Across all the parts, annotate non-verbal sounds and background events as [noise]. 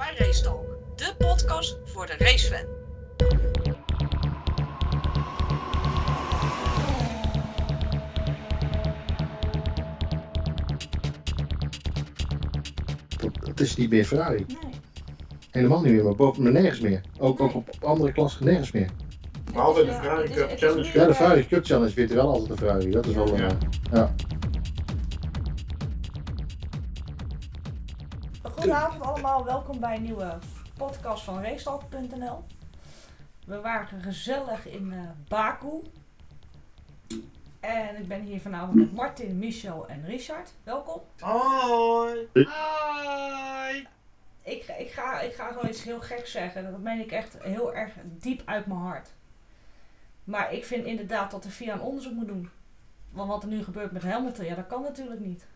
bij Race Talk, de podcast voor de racefan. Het is niet meer Ferrari. Nee. Helemaal niet meer, maar boven maar nergens meer. Ook, ook op andere klassen nergens meer. Behalve de Ferrari Cup Challenge. Ja, de Ferrari Cup Challenge wint wel altijd de Ferrari. Dat is wel... Ja. ja. Goedenavond allemaal, welkom bij een nieuwe podcast van Racetalk.nl. We waren gezellig in eh Baku. En ik ben hier vanavond met Martin, Michel en Richard. Welkom. Hoi. Hi! Ik, ik, ga, ik ga gewoon iets heel geks zeggen. Dat meen ik echt heel erg diep uit mijn hart. Maar ik vind inderdaad dat de FIA een onderzoek moet doen. Want wat er nu gebeurt met Hamilton, ja dat kan natuurlijk niet.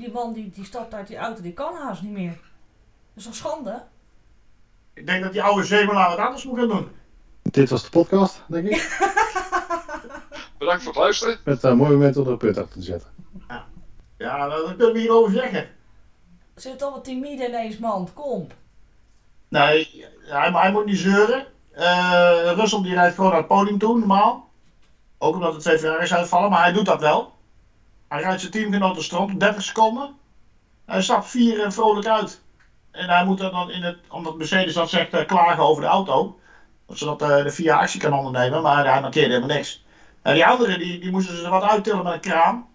Die man die, die stapt uit die auto, die kan haast niet meer. Dat is toch schande? Ik denk dat die oude Zemelaar wat anders moet gaan doen. Dit was de podcast, denk ik. [laughs] Bedankt voor het luisteren. Met een mooi moment om er een punt achter te zetten. Ja, dat kunnen we hierover zeggen. Zit al wat timide ineens, man. Kom. Nee, hij, hij moet niet zeuren. Eh Russell die rijdt gewoon naar het podium toe, normaal. Ook omdat het twee Ferraris uitvallen, maar hij doet dat wel. Hij rijdt zijn teamgenoten strand op 30 seconden. Hij stapt vier eh, vrolijk uit. En hij moet er dan in het, omdat Mercedes dat zegt, eh, klagen over de auto. Zodat eh, de VIA actie kan ondernemen, maar hij markeerde helemaal niks. En die anderen, die, die moesten ze wat uittillen met een kraan.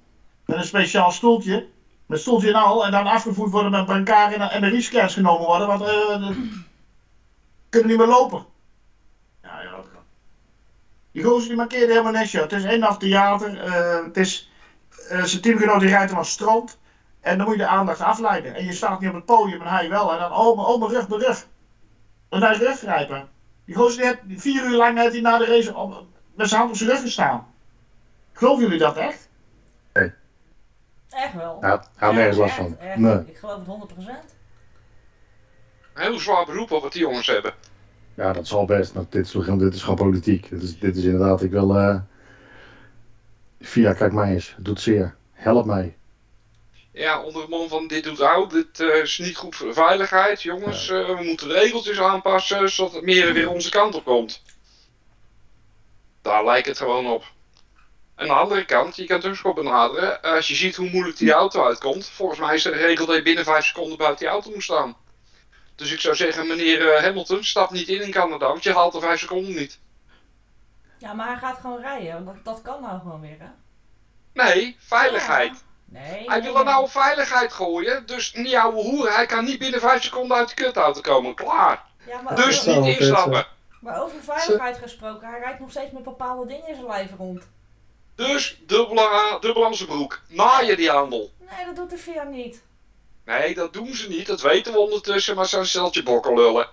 Met een speciaal stoeltje. Met stoeltje en al. En dan afgevoerd worden met brancard en MRI-scans genomen worden. Want de- [clicks tongue] kunnen niet meer lopen. Ja, ja, dat kan. Die gozer die markeerde helemaal niks, joh. Het is één af theater. het is... eh, zijn teamgenoot die rijdt hem aan strand. En dan moet je de aandacht afleiden. En je staat niet op het podium en hij wel. En dan, oh, mijn, oh, mijn rug, mijn rug. En hij rug grijpen. Die gozer die vier uur lang heeft hij na de race op, met zijn hand op zijn rug gestaan. Geloven jullie dat echt? Echt wel. Ja, hij had nergens last van. echt. Nee. Ik geloof het 100%. Een heel zwaar beroep op wat die jongens hebben. Ja, dat zal best. Maar dit is, gewoon- dit is gewoon politiek. Dit is, dit is inderdaad, ik wil... eh Via, kijk mij eens. Het doet zeer. Help mij. Ja, onder de man van dit doet oud, dit eh, is niet goed voor de veiligheid. Jongens, eh, we moeten de regeltjes aanpassen zodat het meer weer onze kant op komt. Daar lijkt het gewoon op. Aan de andere kant, je kan het ook benaderen, eh, als je ziet hoe moeilijk die auto uitkomt. Volgens mij is de regel dat je binnen 5 seconden buiten die auto moet staan. Dus ik zou zeggen, meneer Hamilton, stap niet in in Canada, want je haalt de 5 seconden niet. Ja, maar hij gaat gewoon rijden. want Dat, dat kan nou gewoon weer, hè? Nee, veiligheid. Ja. Nee. Hij nee, wil er nou op veiligheid gooien, dus niet ouwe hoeren. Hij kan niet binnen 5 seconden uit de kutauto komen. Klaar. Ja, maar, Dus niet instappen. maar over veiligheid gesproken, hij rijdt nog steeds met bepaalde dingen in zijn lijf rond. Dus dubbele, a- dubbel aan zijn broek. Naaien die handel. Nee, dat doet de VIA niet. Nee, dat doen ze niet. Dat weten we ondertussen, maar zo'n steltje bokken lullen.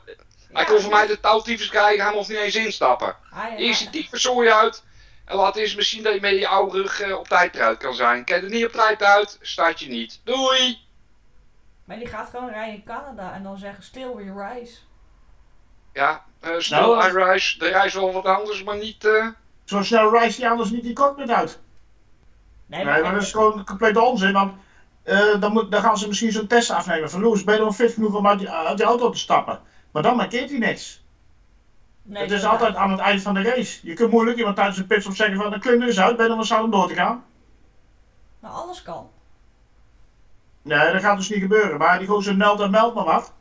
Hij Ja, kon voor mij de touwtyfus krijgen, hij mocht niet eens instappen. Hij, Eerst die tyfuszooi uit. En laat eens misschien dat je met je oude rug eh, op tijd eruit kan zijn. Kijk er niet op tijd uit, start je niet. Doei! maar die gaat gewoon rijden in Canada en dan zeggen still we rise. Ja, eh snel Nou, I rise. De reis wel wat anders, maar niet... eh, Zo snel rijdt hij anders niet die cockpit uit. Nee, Nee, maar dat is gewoon complete onzin. Want eh, dan, moet, dan gaan ze misschien zo'n test afnemen. Van Loes, ben je dan fit genoeg om uit die, uit die auto te stappen? Maar dan markeert hij niks. nee, het is altijd aan het eind van de race. Je kunt moeilijk iemand tijdens een pitstop zeggen van, dan klim er eens uit, ben je dan wel zout om door te gaan? Nou, alles kan. Nee, dat gaat dus niet gebeuren. Maar die gozer meldt en meldt maar wat.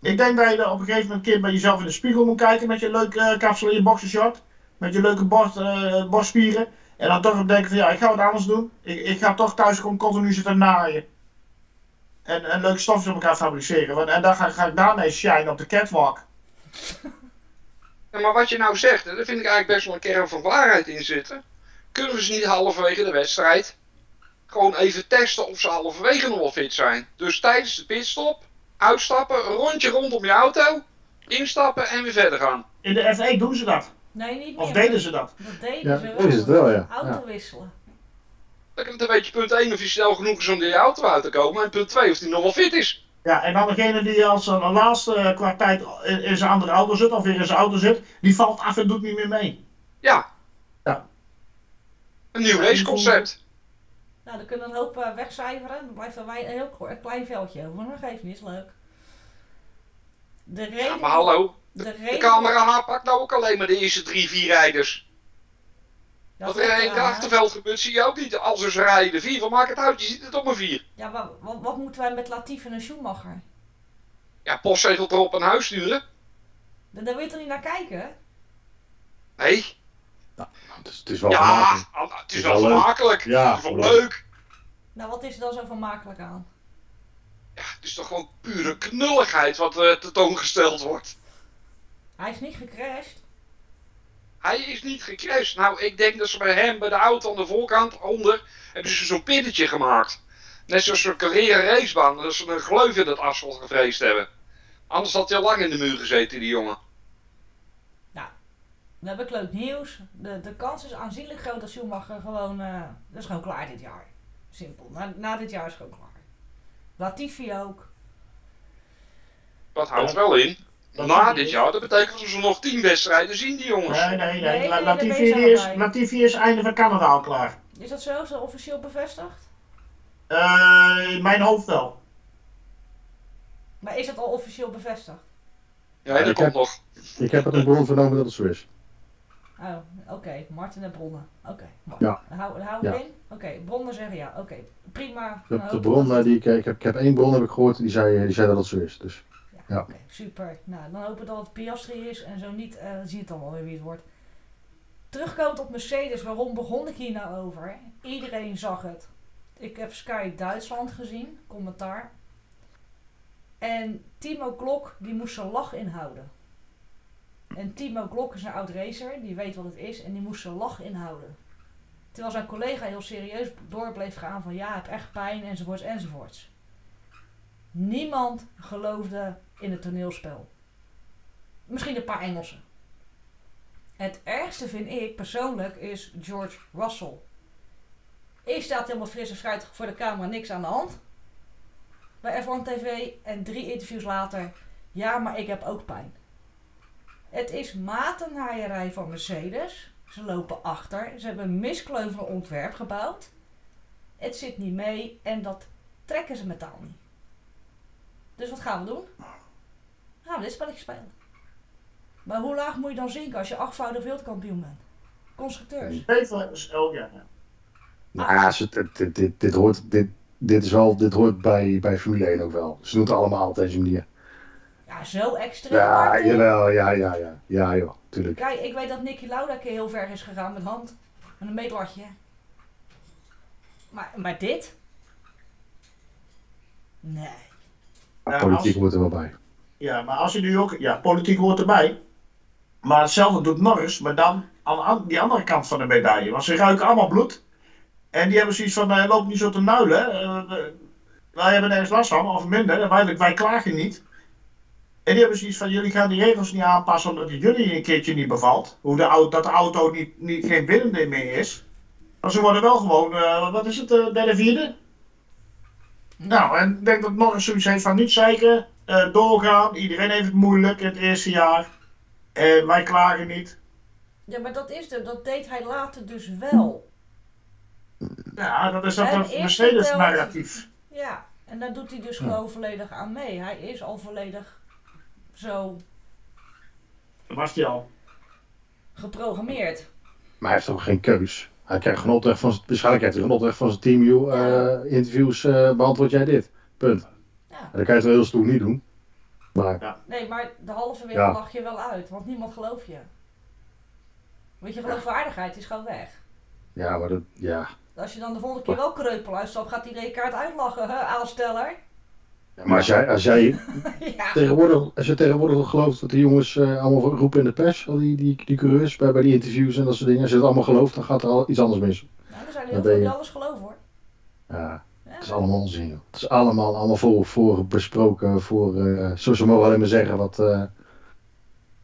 Ik denk dat je op een gegeven moment een keer bij jezelf in de spiegel moet kijken met je leuke eh, kapsel in je boxershort. Met je leuke borst, eh, borstspieren. En dan toch denken van ja, ik ga wat anders doen. Ik, ik ga toch thuis gewoon continu zitten naaien. En, en leuke stofjes op elkaar fabriceren. Want, en dan ga, ga ik daarmee shine op de catwalk. Ja, maar wat je nou zegt, hè, daar vind ik eigenlijk best wel een kern van waarheid in zitten. Kunnen we ze niet halverwege de wedstrijd gewoon even testen of ze halverwege nog wel fit zijn? Dus tijdens de pitstop, uitstappen, een rondje rondom je auto, instappen en weer verder gaan. In de F1 doen ze dat. Nee, niet meer. Of deden ze dat? Dat deden Ja, ze wel. ze het wel, ja. Auto Ja. wisselen. Dan weet je punt 1 of je snel genoeg is om die auto uit te komen. En punt 2 of die nog wel fit is. Ja, en dan degene die als een laatste eh, qua tijd in, zijn andere auto zit, of weer in zijn auto zit, die valt af en doet niet meer mee. Ja. Ja. Een nieuw raceconcept. Nou, dan kunnen we een hoop eh, wegcijferen. Dan blijft er wij- een heel klein veldje over. Maar dat geeft niet, is leuk. De Ja, reden... maar hallo, de de reden camera pakt nou ook alleen maar de eerste drie, vier rijders. Dat er in het achterveld gebeurt, zie je ook niet. Als ze rijden, vier, wat maakt het uit? Je ziet het op maar vier. Ja, maar wat, wat moeten wij met Latifi en Schumacher? Ja, postzegel erop een huis sturen? Daar, daar wil je toch niet naar kijken? Nee. Het is, het is wel Ja, gemakkelijk. het is Is wel wel leuk. vermakelijk. Ja, Het is wel leuk. leuk. Nou, wat is er dan zo vermakelijk aan? Ja, het is toch gewoon pure knulligheid wat eh, tentoongesteld wordt. Hij is niet gecrashed. Hij is niet gecrashed. Nou, ik denk dat ze bij hem, bij de auto aan de voorkant, onder, hebben ze zo'n pinnetje gemaakt. Net zoals een carrière racebaan, dat ze een gleuf in het asfalt gevreesd hebben. Anders had hij al lang in de muur gezeten, die jongen. Dan heb ik leuk nieuws. De, de kans is aanzienlijk groot dat Schumacher gewoon... eh dat is gewoon klaar dit jaar. Simpel. Na, na dit jaar is het gewoon klaar. Latifi ook. Dat houdt wel in. Na zie dit jaar, dat betekent dat ze nog tien wedstrijden zien, die jongens. Nee, nee, Nee, nee. nee, Latifi is. Latifi is einde van Canada al klaar. Is dat zo? Is dat officieel bevestigd? Eh, in mijn hoofd wel. Maar is dat al officieel bevestigd? Ja, dat ik komt heb- nog. Ik heb het een bron vernomen dat het zo is. Oh, oké. Martin en Bronnen. Oké. Ja. Hou, hou Ja. ik in. Oké, Bronnen zeggen ja. Oké, prima. De, de bron eh, die ik, ik, heb, ik heb één bron heb ik gehoord, die zei, die zei dat het zo is. Dus Ja, super. Nou, dan hopen we dat het Piastri is en zo niet, eh, dan zie je het dan wel weer wie het wordt. Terugkomend op Mercedes, waarom begon ik hier nou over? Iedereen zag het. Ik heb Sky Duitsland gezien, commentaar. En Timo Glock, die moest zijn lach inhouden. En Timo Glock is een oud racer, die weet wat het is en die moest zijn lach inhouden. Terwijl zijn collega heel serieus door bleef gaan van ja, ik heb echt pijn enzovoorts enzovoorts. Niemand geloofde in het toneelspel. Misschien een paar Engelsen. Het ergste vind ik persoonlijk is George Russell. Eerst staat helemaal fris en fruitig voor de camera, niks aan de hand. Bij F1 TV en drie interviews later, ja, maar ik heb ook pijn. Het is matennaaierij van Mercedes. Ze lopen achter. Ze hebben een miskleuvelig ontwerp gebouwd. Het zit niet mee en dat trekken ze metaal niet. Dus wat gaan we doen? Gaan we dit spelletje spelen. Maar hoe laag moet je dan zinken als je achtvoudig wereldkampioen bent? Constructeurs. Peter, oh ja. ja. Nou dit, dit, dit, dit hoort, dit, dit, is wel, dit hoort bij, bij Formule 1 ook wel. Ze doen het allemaal op deze manier. Ja, zo extreem. Ja, jawel, ja, ja, ja. Ja, joh, tuurlijk. Kijk, ik weet dat Nicky Lauda een keer heel ver is gegaan met hand. Met een meetlatje. Maar, maar dit? Nee. Politiek als- hoort er wel bij. Ja, maar als je nu ook, ja, politiek hoort erbij. Maar hetzelfde doet Norris, maar dan aan, die andere kant van de medaille. Want ze ruiken allemaal bloed. En die hebben zoiets van, uh, loop niet zo te nuilen. Eh, wij hebben nergens last van, of minder. Wij, wij klagen niet. En die hebben zoiets van, jullie gaan die regels niet aanpassen omdat het jullie een keertje niet bevalt. Hoe de, au- dat de auto niet, niet, geen bindende meer is. Maar ze worden wel gewoon, eh, wat is het, de derde, vierde? Nou, en ik denk dat Norris zoiets heeft van niet zeiken, eh, doorgaan. Iedereen heeft het moeilijk in het eerste jaar. En wij klagen niet. Ja, maar dat is de, dat deed hij later dus wel. Ja, dat is dat En het eerst Mercedes-narratief. Ja, en daar doet hij dus Ja. gewoon volledig aan mee. Hij is al volledig zo Dat was hij al. geprogrammeerd. Maar hij heeft ook geen keus. Hij krijgt genot weg van zijn, waarschijnlijk heeft hij genot weg van zijn team. Eh, interviews eh, beantwoord jij dit. Punt. Ja. En dan kan je het wel heel stoer niet doen. Maar Nee, maar de halve wereld Ja. lach je wel uit, want niemand gelooft je. Want je geloofwaardigheid is gewoon weg. ja, maar dat, ja. Als je dan de volgende keer wel kreupel uitstapt, gaat iedereen je kaart uitlachen, hè, aansteller. Ja, Maar als jij, als jij [laughs] ja. tegenwoordig, als je tegenwoordig gelooft dat de jongens eh, allemaal roepen in de pers, al die, die, die coureurs bij, bij die interviews en dat soort dingen, als je het allemaal gelooft, dan gaat er al iets anders mis. Nou, er zijn er heel veel die alles geloven hoor. Ja, Ja. Het is allemaal onzin. joh. Het is allemaal, allemaal voor, voor besproken, voor, eh zo ze mogen alleen maar zeggen wat, eh,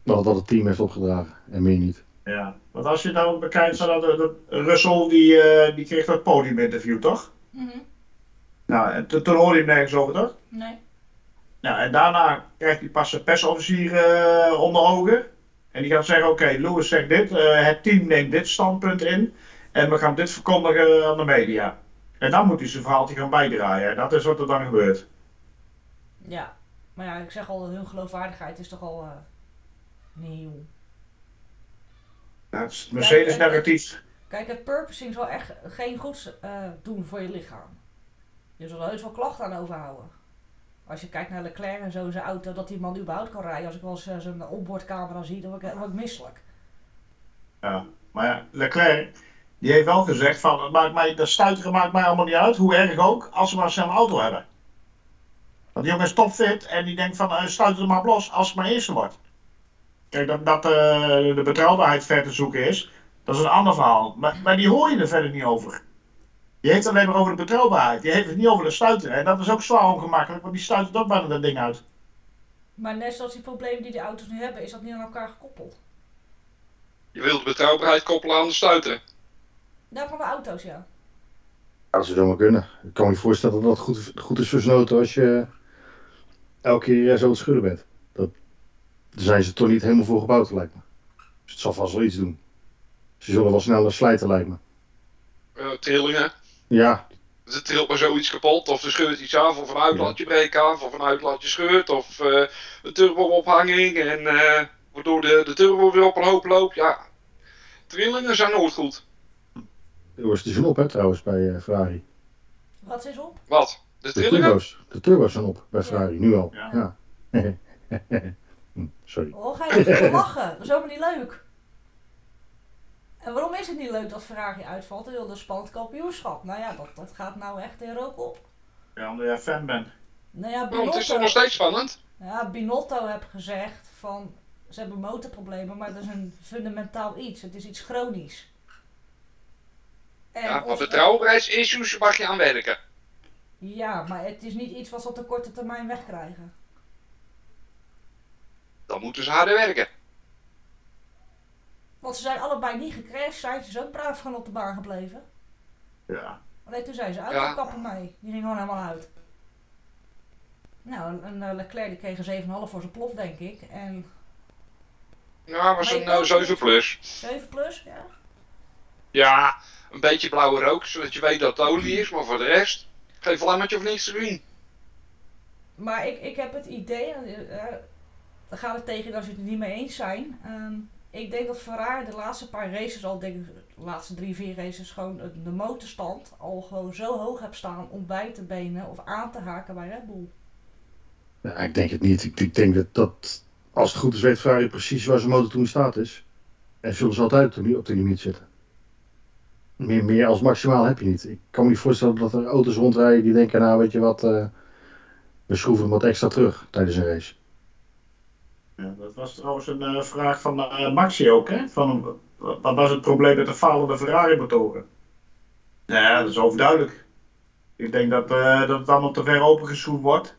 wat, wat het team heeft opgedragen en meer niet. Ja. Want als je nou bekijkt dat, dat Russell, die, eh, die kreeg dat podiuminterview, toch? Mhm. Nou, en toen hoorde je hem nergens over, toch? Nee. Nou, en daarna krijgt hij pas zijn persofficier eh, onder ogen. En die gaat zeggen, oké, Lewis zegt dit, eh, het team neemt dit standpunt in. En we gaan dit verkondigen aan de media. En dan moet hij zijn verhaaltje gaan bijdraaien. En dat is wat er dan gebeurt. Ja. Maar ja, ik zeg al, hun geloofwaardigheid is toch al eh nieuw. Ja, het is Mercedes-narratief. Kijk, het purposing zal echt geen goeds eh, doen voor je lichaam. Je zal er heus wel klachten aan overhouden. Als je kijkt naar Leclerc en zo, zijn auto, dat die man überhaupt kan rijden. Als ik wel eens eh, zijn onboardcamera zie, dan word ik, word ik misselijk. Ja. Maar ja, Leclerc, die heeft wel gezegd van, het maakt mij, dat stuiteren maakt mij allemaal niet uit, hoe erg ook, als ze maar snel een auto hebben. Want die jongen is topfit en die denkt van, uh, stuit er maar op los als het maar eerste wordt. Kijk, dat, dat eh, de betrouwbaarheid ver te zoeken is, dat is een ander verhaal. Maar, maar die hoor je er verder niet over. Die heeft het alleen maar over de betrouwbaarheid. Die heeft het niet over de stuiteren. En dat is ook zwaar ongemakkelijk, want die stuitert ook bijna dat ding uit. Maar net zoals die problemen die die auto's nu hebben, is dat niet aan elkaar gekoppeld. Je wilt de betrouwbaarheid koppelen aan de stuiteren. Daar van de auto's, ja. Ja, dat zou zomaar kunnen. Ik kan me niet voorstellen dat dat goed, goed is auto als je elke keer zo het schudden bent. Dat, daar zijn ze toch niet helemaal voor gebouwd, lijkt me. Dus het zal vast wel iets doen. Ze zullen wel sneller slijten, lijkt me. Eh, trillingen. Ja, Er trilt maar zoiets kapot, of er scheurt iets af, of een uitlaatje breekt af, of een uitlaatje scheurt, of eh, een turbo-ophanging, en eh, waardoor de, de turbo weer op een hoop loopt. Ja, trillingen zijn nooit goed. Er was dus op, hè, trouwens, bij eh, Ferrari. Wat is op? Wat? De De turbo's, de turbo's zijn op bij Ferrari, nu al. Ja. Ja. [laughs] Hm, Sorry. Oh, ga je niet te [laughs] lachen? Dat is helemaal niet leuk. En waarom is het niet leuk dat Ferrari uitvalt? Wilde een spannend kampioenschap. Nou ja, dat, dat gaat nou echt in rook op. Ja, omdat jij fan bent. Nou ja, Want het is toch nog Binotto, steeds spannend? ja, Binotto heeft gezegd van... Ze hebben motorproblemen, maar dat is een fundamentaal iets. Het is iets chronisch. En Ja, maar ons- betrouwbaarheidsissues mag je aan werken. Ja, maar het is niet iets wat ze op de korte termijn wegkrijgen. Dan moeten ze harder werken. Want ze zijn allebei niet gecrashed. Sainz is ook braaf gewoon op de baan gebleven. Ja. Alleen toen zei ze uit, Ja. kappen mee. Die ging gewoon helemaal uit. Nou, en, en, eh, Leclerc die kreeg een 7,5 voor zijn plof, denk ik. En Ja, was Maar een je eh, kan 7 plus. 7 plus, ja. Ja, een beetje blauwe rook, zodat je weet dat het olie is, maar voor de rest, geen vlammetje of niks te zien. Maar ik, ik heb het idee, eh, daar gaan we tegen als je het er niet mee eens zijn. Ehm, ik denk dat Ferrari de laatste paar races al, denk ik, de laatste drie, vier races, gewoon de- motorstand al gewoon zo hoog hebt staan om bij te benen of aan te haken bij Red Bull. Ja, ik denk het niet. Ik, ik denk dat, dat als het goed is weet Ferrari precies waar zijn motor toen in staat is. En zullen ze altijd op de, li- op de limiet zitten. Meer, meer als maximaal heb je niet. Ik kan me niet voorstellen dat er auto's rondrijden die denken, nou weet je wat, eh, we schroeven wat extra terug tijdens een race. Ja, dat was trouwens een eh, vraag van eh, Maxi ook, hè? Van, wat was het probleem met de falende Ferrari-motoren? Ja, dat is overduidelijk. Ik denk dat, dat het allemaal te ver opengeschroefd wordt.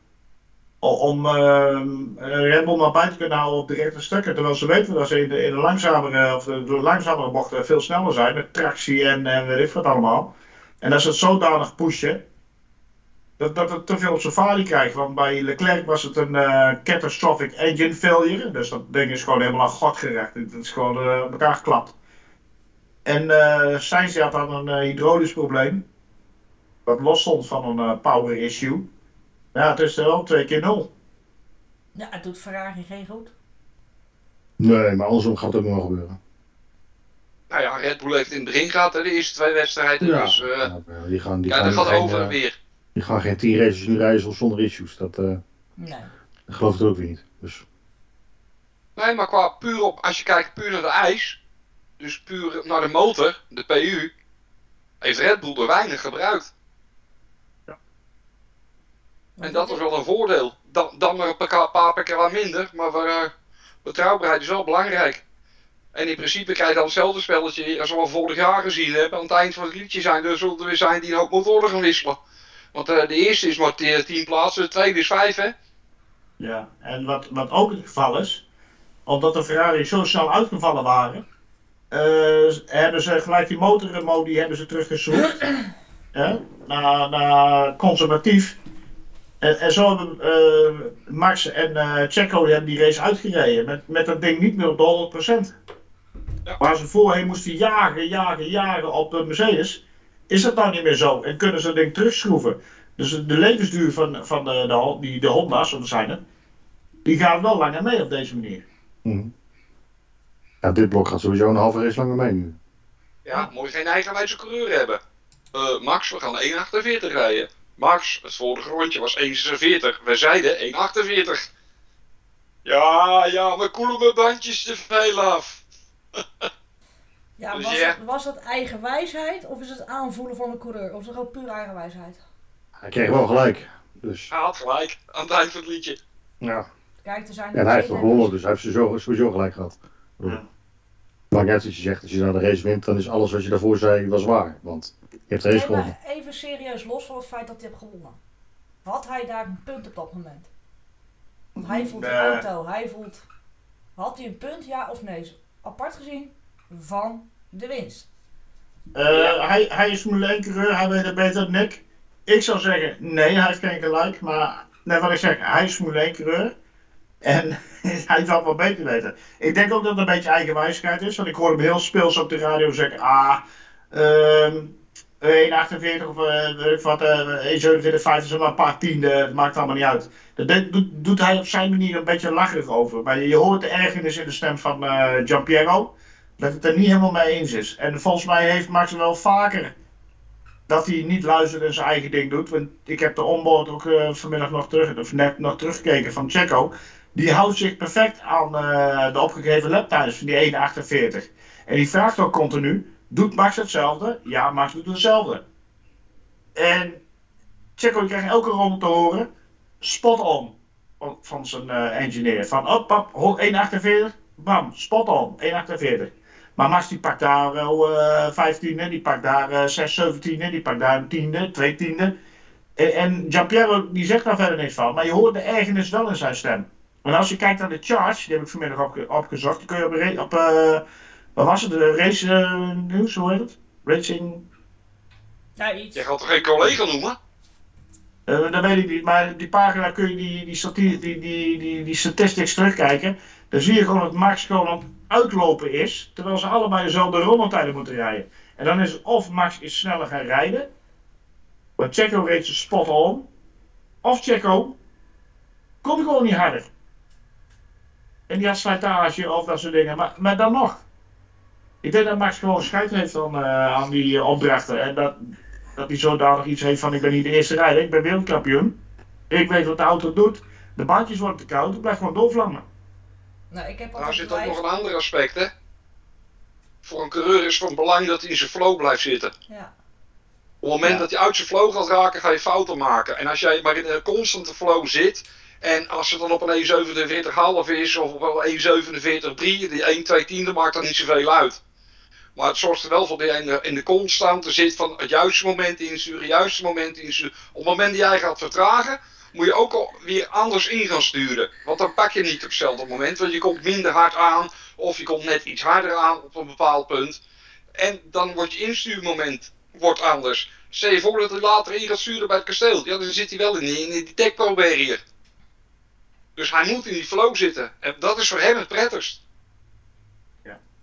Om eh, Red Bull maar bij te kunnen houden op de stukken. Terwijl ze weten dat ze in de, langzamere, of de, de langzamere bochten veel sneller zijn. Met tractie en, en weet ik wat allemaal. En als ze het zodanig pushen. Dat, dat het te veel safari krijgt. Want bij Leclerc was het een eh, catastrophic engine failure. Dus dat ding is gewoon helemaal aan god gerecht. Het is gewoon eh, op elkaar geklapt. En eh Sainz had dan een hydraulisch probleem. Wat los stond van een power issue. Ja, het is er wel twee keer nul. Ja, het doet Ferrari geen goed. Nee, maar andersom gaat het ook nog wel gebeuren. Nou ja, Red Bull heeft in het begin gehad, hè, de eerste twee wedstrijden. Ja, Dus eh, ja, die gaan, die ja, gaan dat gaat geen, over en eh, weer. Die gaan geen 10 races nu rijden zonder issues. Dat, eh, Nee. dat geloof ik ook weer niet. Dus Nee, maar qua puur op, als je kijkt puur naar de ijs, dus puur naar de motor, de PU, heeft Red Bull er weinig gebruikt. En dat is wel een voordeel. Dan, dan maar een paar, paar per keer wat minder, maar eh, betrouwbaarheid is wel belangrijk. En in principe krijg je dan hetzelfde spelletje als we al vorig jaar gezien hebben. Aan het eind van het liedje zijn er zullen er weer zijn die een hoop motoren gaan wisselen. Want eh, de eerste is maar 10 plaatsen, de tweede is 5 hè. Ja, en wat, wat ook het geval is, omdat de Ferrari zo snel uitgevallen waren, eh, hebben ze gelijk die motormodi hebben ze teruggeschroefd. ja, naar, naar conservatief. En, en zo hebben eh, Max en eh Checo die hebben die race uitgereden met, met dat ding niet meer op de 100%. Ja. Waar ze voorheen moesten jagen, jagen, jagen op de Mercedes, is dat nou niet meer zo. En kunnen ze dat ding terugschroeven. Dus de levensduur van, van de, de, die, de Honda's, want dat zijn het, die gaat wel langer mee op deze manier. Mhm. Ja, dit blok gaat sowieso een halve race langer mee nu. Ja, moet je geen eigenwijze coureur hebben. Eh, Max, we gaan 1,48 rijden. Max, het vorige rondje was 1,46. We zeiden 1,48. Ja, ja, we koelen mijn bandjes te veel af. [laughs] Ja, Dus was, ja. dat, was dat eigen wijsheid of is het aanvoelen van de coureur? Of is het gewoon puur eigen wijsheid? Hij kreeg wel gelijk. Dus Hij had gelijk aan het eind van het liedje. ja. Kijk, er zijn En hij heeft gewonnen, dus hij heeft sowieso, sowieso gelijk gehad. Ja. Maakt niet uit wat je zegt. Als je nou de race wint, dan is alles wat je daarvoor zei, was waar. Want je hebt gewonnen. even serieus, los van het feit dat hij heeft gewonnen. Had hij daar een punt op dat moment? Want hij voelt de auto, hij voelt... Had hij een punt, ja of nee? Apart gezien van de winst. Eh, hij, hij is Formule 1 coureur, hij weet het beter dan ik. Ik zou zeggen, nee, hij heeft geen gelijk. Maar net wat ik zeg, hij is Formule 1 coureur. En [laughs] hij zal het wel beter weten. Ik denk ook dat het een beetje eigenwijsheid is. Want ik hoorde hem heel speels op de radio zeggen, ah, ehm 1,48 of eh, wat, eh 1,47, 5 is maar een paar tiende, het maakt allemaal niet uit. Dat doet, hij op zijn manier een beetje lacherig over. Maar je, hoort de ergernis in de stem van eh Giampiero dat het er niet helemaal mee eens is. En volgens mij heeft Max wel vaker dat hij niet luistert en zijn eigen ding doet. Want ik heb de onboard ook eh, vanmiddag nog terug, of net nog teruggekeken van Checo. Die houdt zich perfect aan eh, de opgegeven laptimes van die 1,48. En die vraagt ook continu, doet Max hetzelfde? Ja, Max doet hetzelfde. En Checo krijgt elke ronde te horen, spot on van zijn eh, engineer. Van, op, op, 1,48, bam, spot on, 1,48. Maar Max die pakt daar wel eh 15, die pakt daar eh 6, 17, die pakt daar een tiende, twee tiende. En, en Giampiero die zegt daar verder niks van, maar je hoort de ergernis wel in zijn stem. En als je kijkt naar de charts, die heb ik vanmiddag opge- opgezocht, die kun je op, op eh, wat was het, de race eh, nieuws, hoe heet het? Racing, Ja, iets. Je gaat toch geen collega noemen? eh, dat weet ik niet, maar die pagina kun je die, die, stati- die, die, die, die statistics terugkijken. Dan zie je gewoon dat Max gewoon aan het uitlopen is, terwijl ze allebei dezelfde rondetijden moeten rijden. En dan is het of Max is sneller gaan rijden, maar Checo reed ze spot on, of Checo komt gewoon niet harder. En die had slijtage of dat soort dingen, maar, maar dan nog. Ik denk dat Max gewoon scheid heeft aan, eh, aan die eh, opdrachten en dat, dat hij zodanig iets heeft van ik ben niet de eerste rijder, ik ben wereldkampioen. Ik weet wat de auto doet, de bandjes worden te koud, ik blijf gewoon doorvlammen. Nou, ik heb Daar altijd zit ook nog een ander aspect, hè? Voor een coureur is het van belang dat hij in zijn flow blijft zitten. Ja. Op het moment Ja. dat hij uit zijn flow gaat raken, ga je fouten maken. En als jij maar in een constante flow zit, en als het dan op een 1,47,5 is, of op een 1,47,3, die 1, 2 tiende maakt dan niet zoveel uit. Maar het zorgt er wel voor dat je in de, in de zit van het juiste moment insturen, het juiste moment insturen. Op het moment dat jij gaat vertragen, moet je ook al weer anders in gaan sturen. Want dan pak je niet op hetzelfde moment, want je komt minder hard aan, of je komt net iets harder aan op een bepaald punt. En dan wordt je instuurmoment wordt anders. Stel je voor dat hij later in gaat sturen bij het kasteel. Ja, dan zit hij wel in die, in die barrier. Dus hij moet in die flow zitten. En dat is voor hem het prettigst.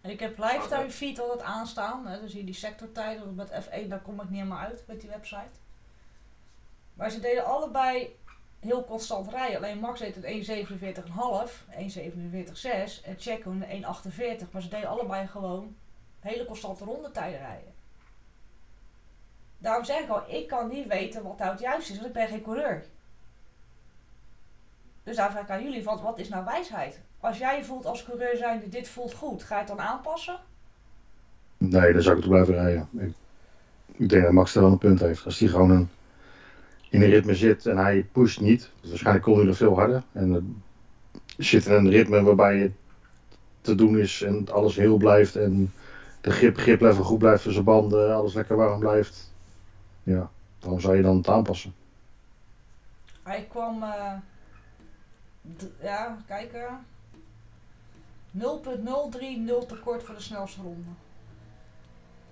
En ik heb lifetime feed altijd aanstaan. Hè, dan zie je die sectortijden. Met F1 daar kom ik niet helemaal uit met die website. Maar ze deden allebei heel constant rijden. Alleen Max deed het 1,47,5, 1,47,6 en Checo een 1,48. Maar ze deden allebei gewoon hele constante rondetijden rijden. Daarom zeg ik al, ik kan niet weten wat nou het juiste is, want ik ben geen coureur. Dus daar vraag ik aan jullie, van, wat is nou wijsheid? Als jij voelt als coureur zijn, dit voelt goed, ga je het dan aanpassen? Nee, dan zou ik er blijven rijden. Ik, ik denk dat Max er wel een punt heeft. Als hij gewoon een, in een ritme zit en hij pusht niet, dus waarschijnlijk kon hij nog veel harder. En eh, zit in een ritme waarbij het te doen is en alles heel blijft en de grip, griplevel goed blijft voor zijn banden, alles lekker warm blijft. Ja, waarom zou je dan het aanpassen? Hij kwam, eh, ja, kijken. 0.030 tekort voor de snelste ronde.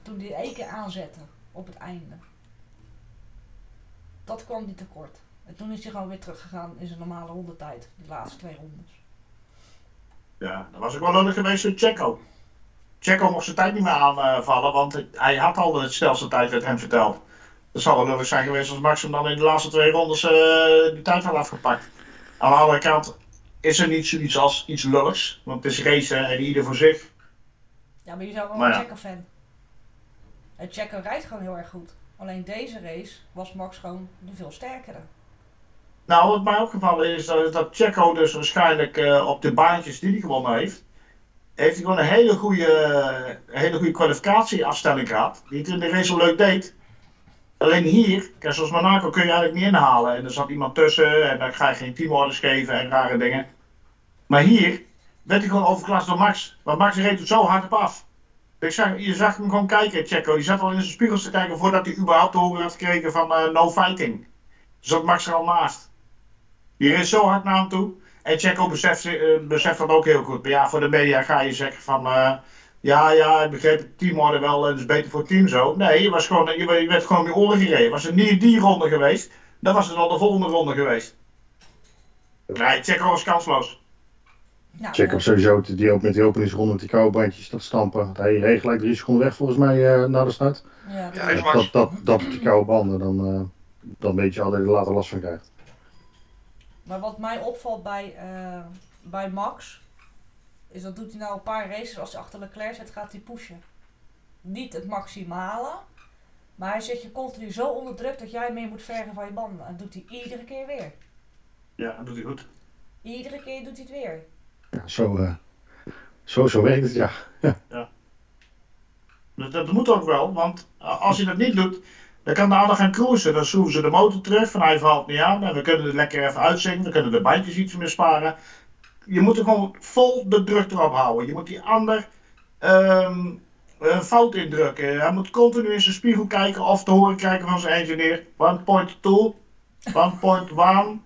Toen hij één keer aanzette op het einde. Dat kwam die tekort. En toen is hij gewoon weer teruggegaan in zijn normale rondetijd. De laatste twee rondes. Ja, dat was ook wel nodig geweest voor Checo. Checo mocht zijn tijd niet meer aanvallen, want hij had al de snelste tijd werd hem verteld. Dat zou wel nodig zijn geweest als Max dan in de laatste twee rondes eh die tijd had afgepakt. Aan de andere kant, is er niet zoiets als iets lulligs. Want het is racen en ieder voor zich. Ja, maar je zou wel Maar een ja. Checo-fan. En Checo rijdt gewoon heel erg goed. Alleen deze race was Max gewoon de veel sterkere. Nou, wat mij opgevallen is dat, dat Checo dus waarschijnlijk eh, op de baantjes die hij gewonnen heeft, heeft hij gewoon een hele goede, een hele goede kwalificatieafstelling gehad. Die het in de race wel leuk deed. Alleen hier, kijk, zoals Monaco kun je eigenlijk niet inhalen. En er zat iemand tussen en dan ga je geen teamorders geven en rare dingen. Maar hier werd hij gewoon overklast door Max. Want Max reed er zo hard op af. Ik zag, je zag hem gewoon kijken, Checo. Die zat al in zijn spiegels te kijken voordat hij überhaupt te horen had gekregen van eh, no fighting. Zat Max er al naast. Die reed zo hard naar hem toe. En Checo beseft, eh, beseft dat ook heel goed. Maar ja, voor de media ga je zeggen van... eh, ja, ja, ik begreep het teamorde wel. en Het is beter voor het team zo. Nee, je, was gewoon, je, je werd gewoon op je oren gereden. Was het niet die ronde geweest... dan was het al de volgende ronde geweest. Nee, Checo was kansloos. Nou, Check eh, hem sowieso die ook met die openingsronde met die koude bandjes dat stampen. Hij reed gelijk drie seconden weg volgens mij eh, na de start. ja, Ja, dat- hij Dat, dat, dat, die koude banden, dan, eh, dan weet je al dat je er later last van krijgt. Maar wat mij opvalt bij, eh, bij Max, is dat doet hij nou een paar races als hij achter Leclerc zit, gaat hij pushen. Niet het maximale, maar hij zet je continu zo onder druk dat jij mee moet vergen van je banden. En dat doet hij iedere keer weer. Ja, dat doet hij goed. Iedere keer doet hij het weer. Ja, zo, eh, zo, zo werkt het, ja. [laughs] Dat, dat moet ook wel, want als je dat niet doet, dan kan de ander gaan cruisen. Dan schroeven ze de motor terug, van hij valt niet aan. En we kunnen het lekker even uitzingen, we kunnen de bandjes iets meer sparen. Je moet er gewoon vol de druk erop houden. Je moet die ander ehm, een fout indrukken. Hij moet continu in zijn spiegel kijken of te horen krijgen van zijn engineer. 1.2, 1.1,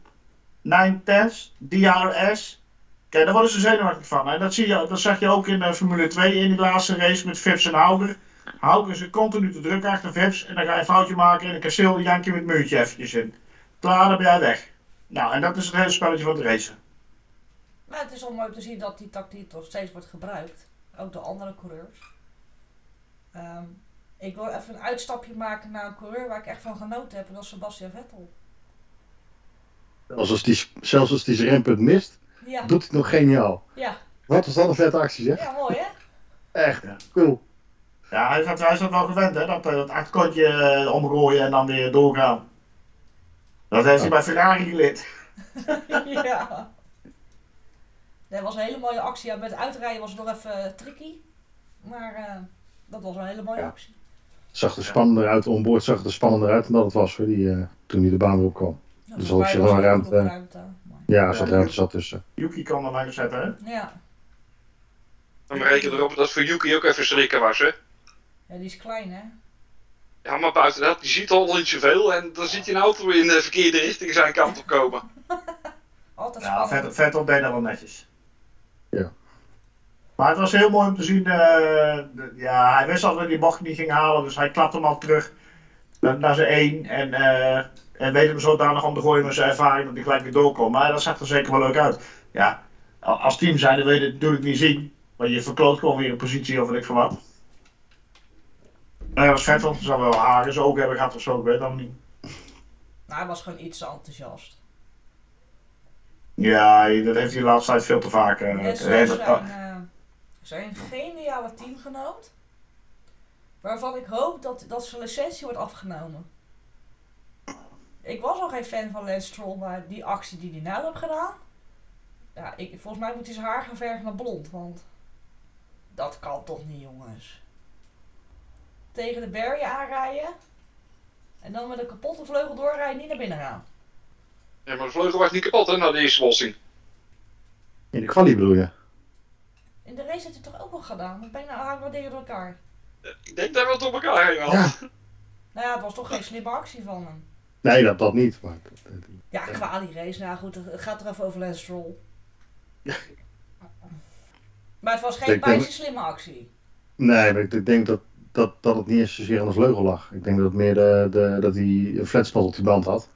9 tenths, DRS. Kijk, daar worden ze zenuwachtig van. En dat, zie je, dat zag je ook in de Formule 2 in die laatste race met Vips en Hauger. Hauger zit continu te druk achter Vips en dan ga je een foutje maken en dan kasteel jank je met het muurtje eventjes in. Klaar, dan ben jij weg. Nou, en dat is het hele spelletje van het racen. Maar het is wel mooi om te zien dat die tactiek nog steeds wordt gebruikt. Ook door andere coureurs. Ehm, ik wil even een uitstapje maken naar een coureur waar ik echt van genoten heb. En dat is Sebastian Vettel. Zelfs als die, zelfs als die zijn rempunt mist, Ja, doet hij het nog geniaal. ja, Wat was dat een vette actie, zeg. ja mooi hè? Echt, cool. Ja, hij is dat, hij is dat wel gewend, hè? Dat, eh, dat eh, omgooien en dan weer doorgaan. Dat heeft hij bij Ferrari geleerd. [laughs] [laughs] ja. Dat was een hele mooie actie. Ja, met het uitrijden was het nog even eh, tricky. Maar eh, dat was een hele mooie Ja. actie. Het zag er spannender uit, onboord zag het er spannender uit dan dat het was hoor, die, eh, toen hij de baan weer opkwam. Ja, Dus zich was wel er ruimte. ruimte. Ja, er zat Ja, ruimte zat tussen. Yuki kan er langs zetten, hè? Ja. Dan reken erop dat voor Yuki ook even schrikken was, hè? ja, die is klein hè? Ja, maar buiten dat, die ziet al niet zoveel en dan ziet hij een auto in de verkeerde richting zijn kant op komen. [laughs] Altijd Ja, spannend. Vettel, Vettel deed dat wel netjes. Ja. Maar het was heel mooi om te zien. eh, de- ja, hij wist al dat hij die bocht niet ging halen, dus hij klapte hem al terug naar, naar zijn één. En, eh, en weet hem zodanig om te gooien met zijn ervaring dat hij gelijk weer doorkomt. Maar dat zag er zeker wel leuk uit. Ja, als team zijn, dan wil je het natuurlijk niet zien. Maar je verkloot gewoon weer een positie of weet ik veel wat. Nou ja, als Vettel zou wel zijn ogen hebben gehad of zo, ik weet dan niet. Nou, hij was gewoon iets te enthousiast. Ja, dat heeft hij de laatste tijd veel te vaak. dat- zijn, eh, zijn geniale teamgenoot. Waarvan ik hoop dat, dat zijn licentie wordt afgenomen. Ik was al geen fan van Lance Stroll, maar die actie die hij nou heeft gedaan. Ja, ik, volgens mij moet hij zijn haar gaan verven naar blond, want dat kan toch niet, jongens. Tegen de barrier aanrijden en dan met een kapotte vleugel doorrijden, niet naar binnen gaan. Ja, maar de vleugel was niet kapot, hè, na de eerste botsing. In de kwalie bedoel je? In de race heeft hij toch ook wel gedaan? Dan ben je nou haak wat dingen door elkaar. Ik denk dat we het op elkaar heen Ja. hadden. Nou ja, het was toch geen slimme actie van hem. Nee, dat, dat niet. Maar, Ja, kwalie race. Nou goed, het gaat er even over Lance Stroll. Maar het was geen bijzonder slimme actie. nee, maar ik, ik denk dat, dat, dat het niet eens zozeer aan de vleugel lag. Ik denk dat het meer de, de, dat hij een flatspot op die band had.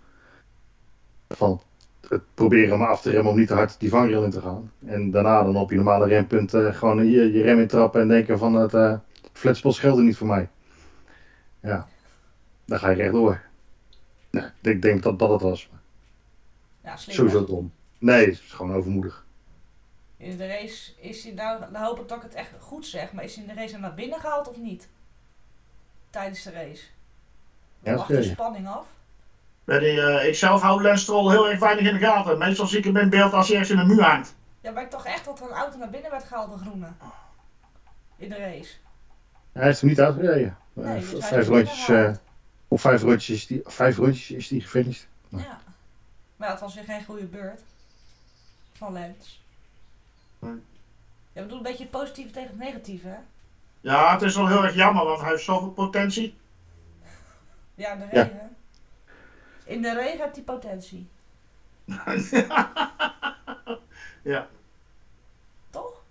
Van het proberen hem af te remmen om niet te hard die vangrail in te gaan. En daarna dan op je normale rempunt eh, gewoon je, je rem intrappen en denken van het eh flatspot geldt niet voor mij. Ja, dan ga je rechtdoor. Nee, ik denk dat dat het was. Ja, slim. Sowieso dom. Nee, het is gewoon overmoedig. In de race is hij nou, dan hoop ik dat ik het echt goed zeg, maar is hij in de race naar binnen gehaald of niet? Tijdens de race. Ja, Wacht de spanning af. Eh, ik zelf hou Lance Stroll heel erg weinig in de gaten. Meestal zie ik hem in beeld als hij ergens in de muur hangt. Ja, maar ik dacht echt dat er een auto naar binnen werd gehaald, de groene. In de race. Hij heeft hem niet uitgereden. Nee, Eh, dus v- hij is vijf rondjes, eh, op vijf rondjes is die, vijf rondjes is die gefinished. Ja. Maar ja, het was weer geen goede beurt. Van Lens. Nee. Ja, we doen een beetje het positieve tegen het negatieve, hè? Ja, het is wel heel erg jammer, want hij heeft zoveel potentie. Ja, de Ja. In de regen heeft hij potentie. [laughs] ja. Toch?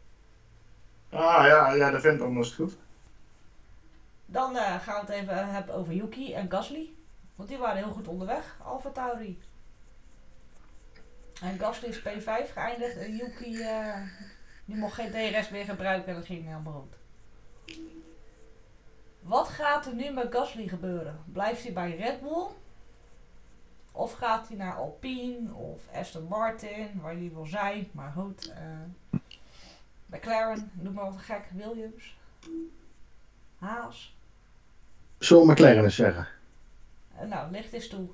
Ah ja, ja, dat vindt anders goed. Dan eh, gaan we het even hebben over Yuki en Gasly. Want die waren heel goed onderweg, Alfa Tauri. En Gasly is P5 geëindigd en Yuki eh, die mocht geen DRS meer gebruiken en dat ging helemaal rond. Wat gaat er nu met Gasly gebeuren? Blijft hij bij Red Bull? Of gaat hij naar Alpine of Aston Martin, waar hij wil zijn, maar goed. eh McLaren, noem maar wat gek, Williams. Haas. Zullen we McLaren eens zeggen? Eh, nou, licht is toe.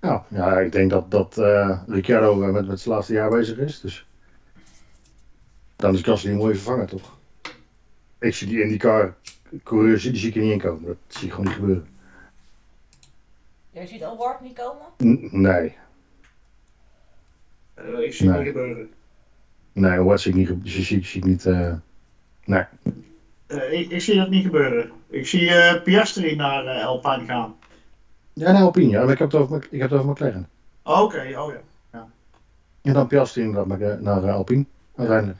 Nou, ja, ik denk dat, dat eh, Ricciardo met, met zijn laatste jaar bezig is. Dus dan is Gasly een mooie vervanger, toch? Ik zie die IndyCar coureurs, die zie ik er niet in komen. Dat zie ik gewoon niet gebeuren. Jij ziet Award niet komen? N- nee, Eh, ik zie Nee. het niet gebeuren. nee, wat zie ik niet, ge- zie, zie, zie ik niet, eh, nee. Eh, ik, ik zie dat niet gebeuren. Ik zie eh Piastri naar eh Alpine gaan. Ja, nee, Alpine, ja, maar ik heb het over, ik heb het over McLaren. Oké, oh ja. En dan Piastri inderdaad naar, naar Alpine, uiteindelijk.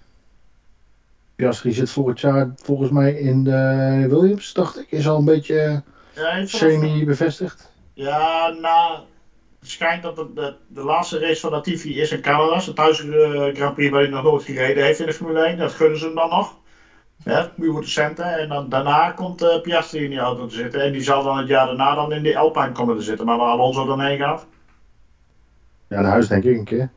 Piastri zit volgend jaar volgens mij in de Williams, dacht ik. Is al een beetje Ja, semi-bevestigd. Ja, nou, het schijnt dat de, de, de laatste race van Latifi is in Canada. Zijn thuis eh, Grand Prix waar hij nog nooit gereden heeft in de Formule 1. Dat gunnen ze hem dan nog. Ja, puur voor de centen. En dan, daarna komt eh, Piastri in die auto te zitten. En die zal dan het jaar daarna dan in die Alpine komen te zitten. Maar waar Alonso dan heen gaat, Ja, naar huis denk ik een keer.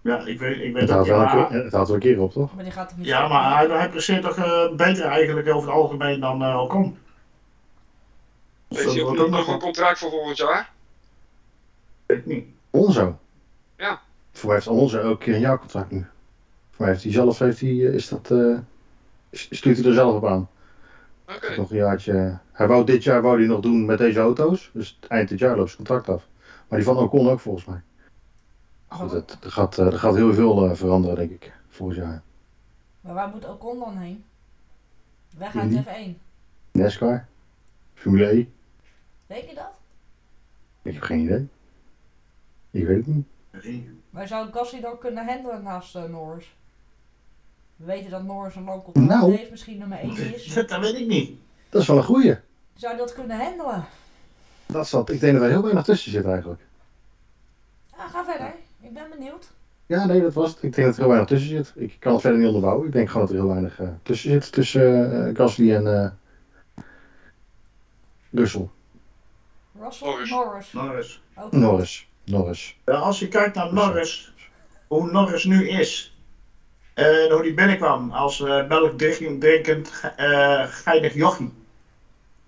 ja, ik weet, ik weet Het het houdt wel een Maar, keer, het houdt wel een keer op, toch? Maar die gaat toch niet ja, maar hij, hij presteert toch eh, beter eigenlijk over het algemeen dan eh Ocon. Dus dat hij wordt ook nog een contract voor volgend jaar? weet ik niet. Alonso. Ja. Voor mij heeft Alonso ook een keer een jaarcontract nu. Voor mij heeft hij zelf, heeft hij, eh, is dat, eh, s- stuurt hij er zelf op aan. Oké. Nog een jaartje. Hij wou dit jaar wou hij nog doen met deze auto's. Dus eind dit jaar loopt zijn contract af. Maar die van Ocon ook volgens mij. Goed, het, er, gaat, eh, er gaat heel veel eh, veranderen denk ik. Volgend jaar. Maar waar moet Ocon dan heen? Weg uit Indy. F1. NASCAR. Formule. Weet je dat? Ik heb geen idee. Ik weet het niet. Maar zou Gasly dan kunnen handelen naast eh, Norris? We weten dat Norris een lang contract Nou. heeft, misschien nummer 1 is. [laughs] Dat weet ik niet. Dat is wel een goeie. Zou hij dat kunnen handelen? Dat zat, ik denk dat er heel weinig tussen zit eigenlijk. Ah, ga verder. Ik ben benieuwd. Ja, nee, dat was het. Ik denk dat er heel weinig tussen zit. Ik kan het verder niet onderbouwen. Ik denk gewoon dat er heel weinig eh, tussen zit. Tussen eh, Gasly en eh Russell. Russell? Norris. Norris. Norris. Norris. Norris. Ja, als je kijkt naar Norris, hoe Norris nu is, en hoe die binnenkwam als eh melkdrinkend eh geinig jochie.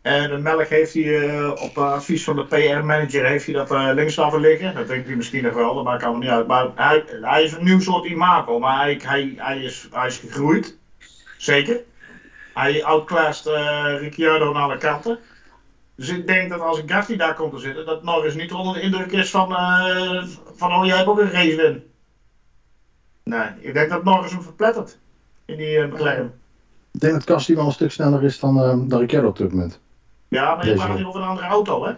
En de melk heeft hij eh, op eh, advies van de PR-manager heeft hij dat eh, links laten liggen. Dat denkt hij misschien nog wel, dat maakt allemaal niet uit. Maar hij, hij is een nieuw soort imago, maar hij, hij, hij, is, hij is gegroeid. Zeker. Hij outclassed eh Ricciardo aan alle kanten. Dus ik denk dat als Gasly daar komt te zitten, dat Norris niet onder de indruk is van, eh, van oh jij hebt ook een race win. Nee, ik denk dat Norris hem verplettert in die uh, McLaren. Ik denk dat Gasly wel een stuk sneller is dan, eh dan Ricciardo op dit moment. Ja, maar je praat hier over een andere auto, hè?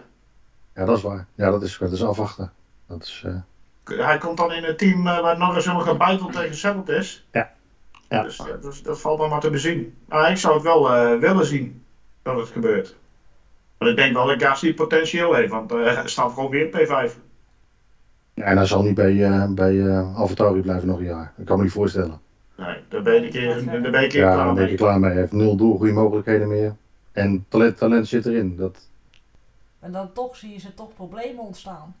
Ja, dat is waar. Ja, dat is, dat is afwachten. Dat is, eh, Hij komt dan in een team waar Norris helemaal gebuiteld tegen gezetteld is. Ja. Ja. Dus dat, dat, valt dan maar te bezien. Maar ik zou het wel eh, willen zien dat het gebeurt. Maar ik denk wel dat Gasly potentieel heeft, want eh, hij staat gewoon weer P5. ja, en hij zal niet bij, eh bij eh AlphaTauri blijven nog een jaar. Dat kan me niet voorstellen. Nee, daar ben een keer, daar ben keer Ja, klaar daar ben mee. ik klaar mee. Hij heeft nul doelgroeimogelijkheden meer. En talent, talent zit erin. Dat, En dan toch zie je ze toch problemen ontstaan.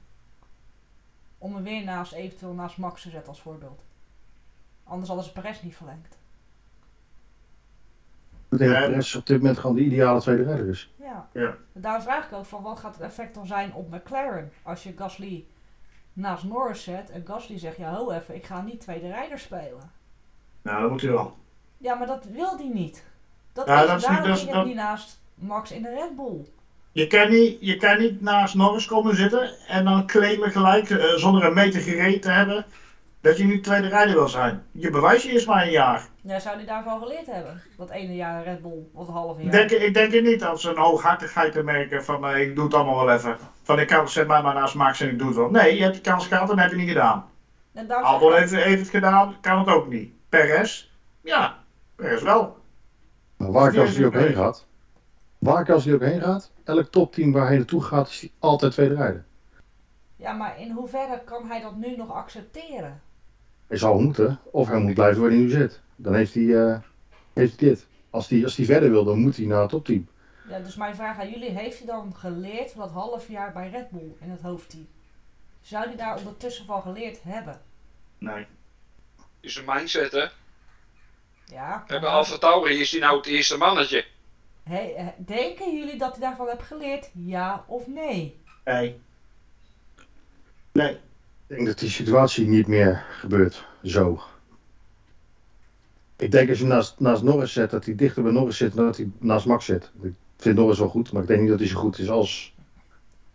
Om hem weer naast, eventueel naast Max te zetten als voorbeeld. Anders hadden ze Perez niet verlengd. Ja. Perez op dit moment gewoon de ideale tweede rijder is. Ja. Ja. Daar vraag ik ook van, wat gaat het effect dan zijn op McLaren? Als je Gasly naast Norris zet en Gasly zegt, ja ho even, ik ga niet tweede rijder spelen. Nou, dat moet hij wel. Ja, maar dat wil hij niet. Dat Ja, is, dat is daarom niet- dat is- ging dat- niet naast Max in de Red Bull. Je kan, niet, je kan niet naast Norris komen zitten en dan claimen gelijk, eh, zonder een meter gereden te hebben, dat je nu tweede rijder wil zijn. Je bewijst je eerst maar een jaar. Ja, zou hij daarvan geleerd hebben? Dat ene jaar Red Bull, of halve Ik jaar. denk, ik denk het niet als een hooghartigheid te merken van eh, ik doe het allemaal wel even. Van ik kan, zet mij maar naast Max en ik doe het wel. Nee, je hebt de kans gehad en dat heb je niet gedaan. Albon ik- heeft, heeft het gedaan, kan het ook niet. Perez? Ja, Perez wel. Maar waar Die Gasly is ook heen gaat, waar Gasly ook heen gaat, elk topteam waar hij naartoe gaat, is hij altijd tweede rijder. Ja, maar in hoeverre kan hij dat nu nog accepteren? Hij zal moeten, of hij moet blijven waar hij nu zit. Dan heeft hij, eh, heeft hij dit. Als hij, als hij verder wil, dan moet hij naar het topteam. Ja, dus mijn vraag aan jullie, heeft hij dan geleerd van dat half jaar bij Red Bull in het hoofdteam? Zou hij daar ondertussen van geleerd hebben? Nee. Is een mindset, hè? Ja. Maar- Alfa Tauri is die nou het eerste mannetje. Hey, eh, denken jullie dat hij daarvan heeft geleerd? Ja of nee? Nee. Nee. Ik denk dat die situatie niet meer gebeurt zo. Ik denk als je naast, naast Norris zet, dat hij dichter bij Norris zit dan dat hij naast Max zit. Ik vind Norris wel goed, maar ik denk niet dat hij zo goed is als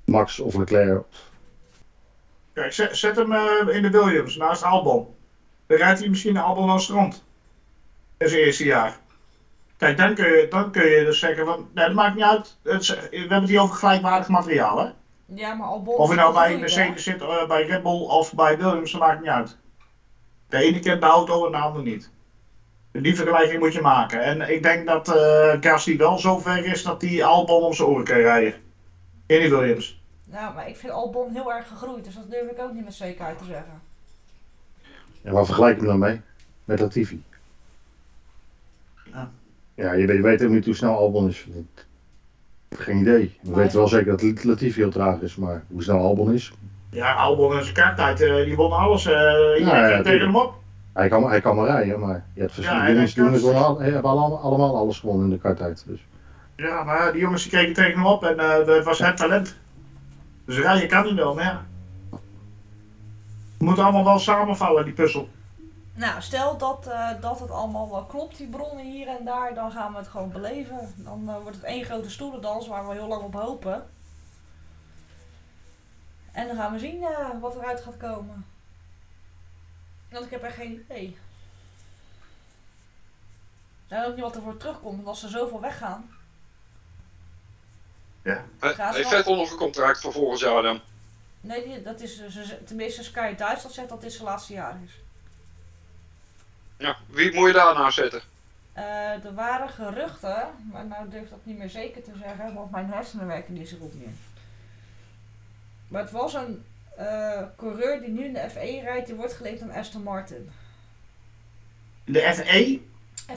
Max of Leclerc. Kijk, zet, hem eh, in de Williams naast Albon. Dan rijdt hij misschien Albon het strand. In zijn eerste jaar. Kijk, dan kun je, dan kun je dus zeggen van, nee, dat maakt niet uit. We hebben het hier over gelijkwaardig materiaal, hè? Ja, maar Albon Of je nou bij? Mercedes zit, eh, bij Red Bull of bij Williams, dat maakt niet uit. De ene kent de auto en de ander niet. Die vergelijking moet je maken. En ik denk dat eh Gasly wel zo ver is dat hij Albon om zijn oren kan rijden. In die Williams. Nou, maar ik vind Albon heel erg gegroeid, dus dat durf ik ook niet met zekerheid te zeggen. En waar vergelijk je hem dan mee? Met Latifi. Ja. Ja, je weet, je weet helemaal niet hoe snel Albon is. Geen idee. We Maar- weten wel zeker dat Latifi heel traag is, maar hoe snel Albon is, Ja, Albon en zijn karttijd, eh, die won alles. iedereen ja, tegen tuurlijk. hem op. Hij kan, hij kan maar rijden, maar je hebt Ja, verschillende en jongens al- hebben allemaal, allemaal alles gewonnen in de karttijd. Dus. Ja, maar die jongens die kregen tegen hem op en eh dat was het talent. Dus rijden kan niet wel, maar ja. Het moet allemaal wel samenvallen, die puzzel. Nou, stel dat, eh, dat het allemaal wel klopt, die bronnen hier en daar, dan gaan we het gewoon beleven. Dan eh, wordt het één grote stoelendans waar we heel lang op hopen. En dan gaan we zien eh, wat eruit gaat komen. Want ik heb echt geen idee. En ook niet wat er voor terugkomt, want als er zoveel weggaan. Gaat Heeft. Vettel nog een contract voor volgend jaar dan? Nee, dat is, tenminste Sky Duitsland zegt dat dit zijn laatste jaar is. Ja, wie moet je daarna zetten? Eh, er waren geruchten, maar nou durf ik dat niet meer zeker te zeggen, want mijn hersenen werken niet zo goed meer. Maar het was een eh, coureur die nu in de F1 rijdt, die wordt geleend aan Aston Martin. De E? FE?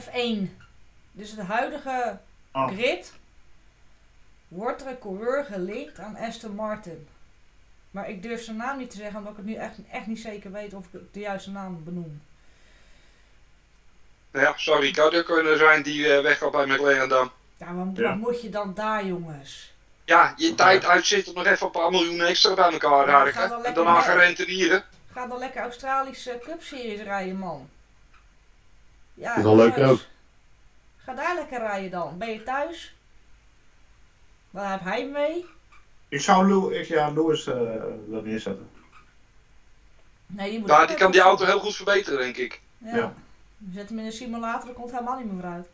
F1. Dus de huidige Oh. grid wordt er een coureur gelinkt aan Aston Martin. Maar ik durf zijn naam niet te zeggen, omdat ik het nu echt, echt niet zeker weet of ik de juiste naam benoem. Ja, zou Ricardo kunnen zijn die eh, weg gaat bij McLaren dan. Ja, maar Ja. wat moet je dan daar, jongens? Ja, je tijd uitzitten nog even een paar miljoen extra bij elkaar Ja, raken. ga dan en lekker daarna gaan rentenieren. Ga dan lekker Australische Cup Series rijden, man. Ja, Is wel leuk ook. Ga daar lekker rijden dan. Ben je thuis? Waar heb hij mee? Ik zou Lou, ik, ja, Lewis eh wel neerzetten. Nee, die moet Ja, die kan die auto heel goed verbeteren, denk ik. Ja. Ja. Zet hem in een simulator, dat komt helemaal niet meer vooruit.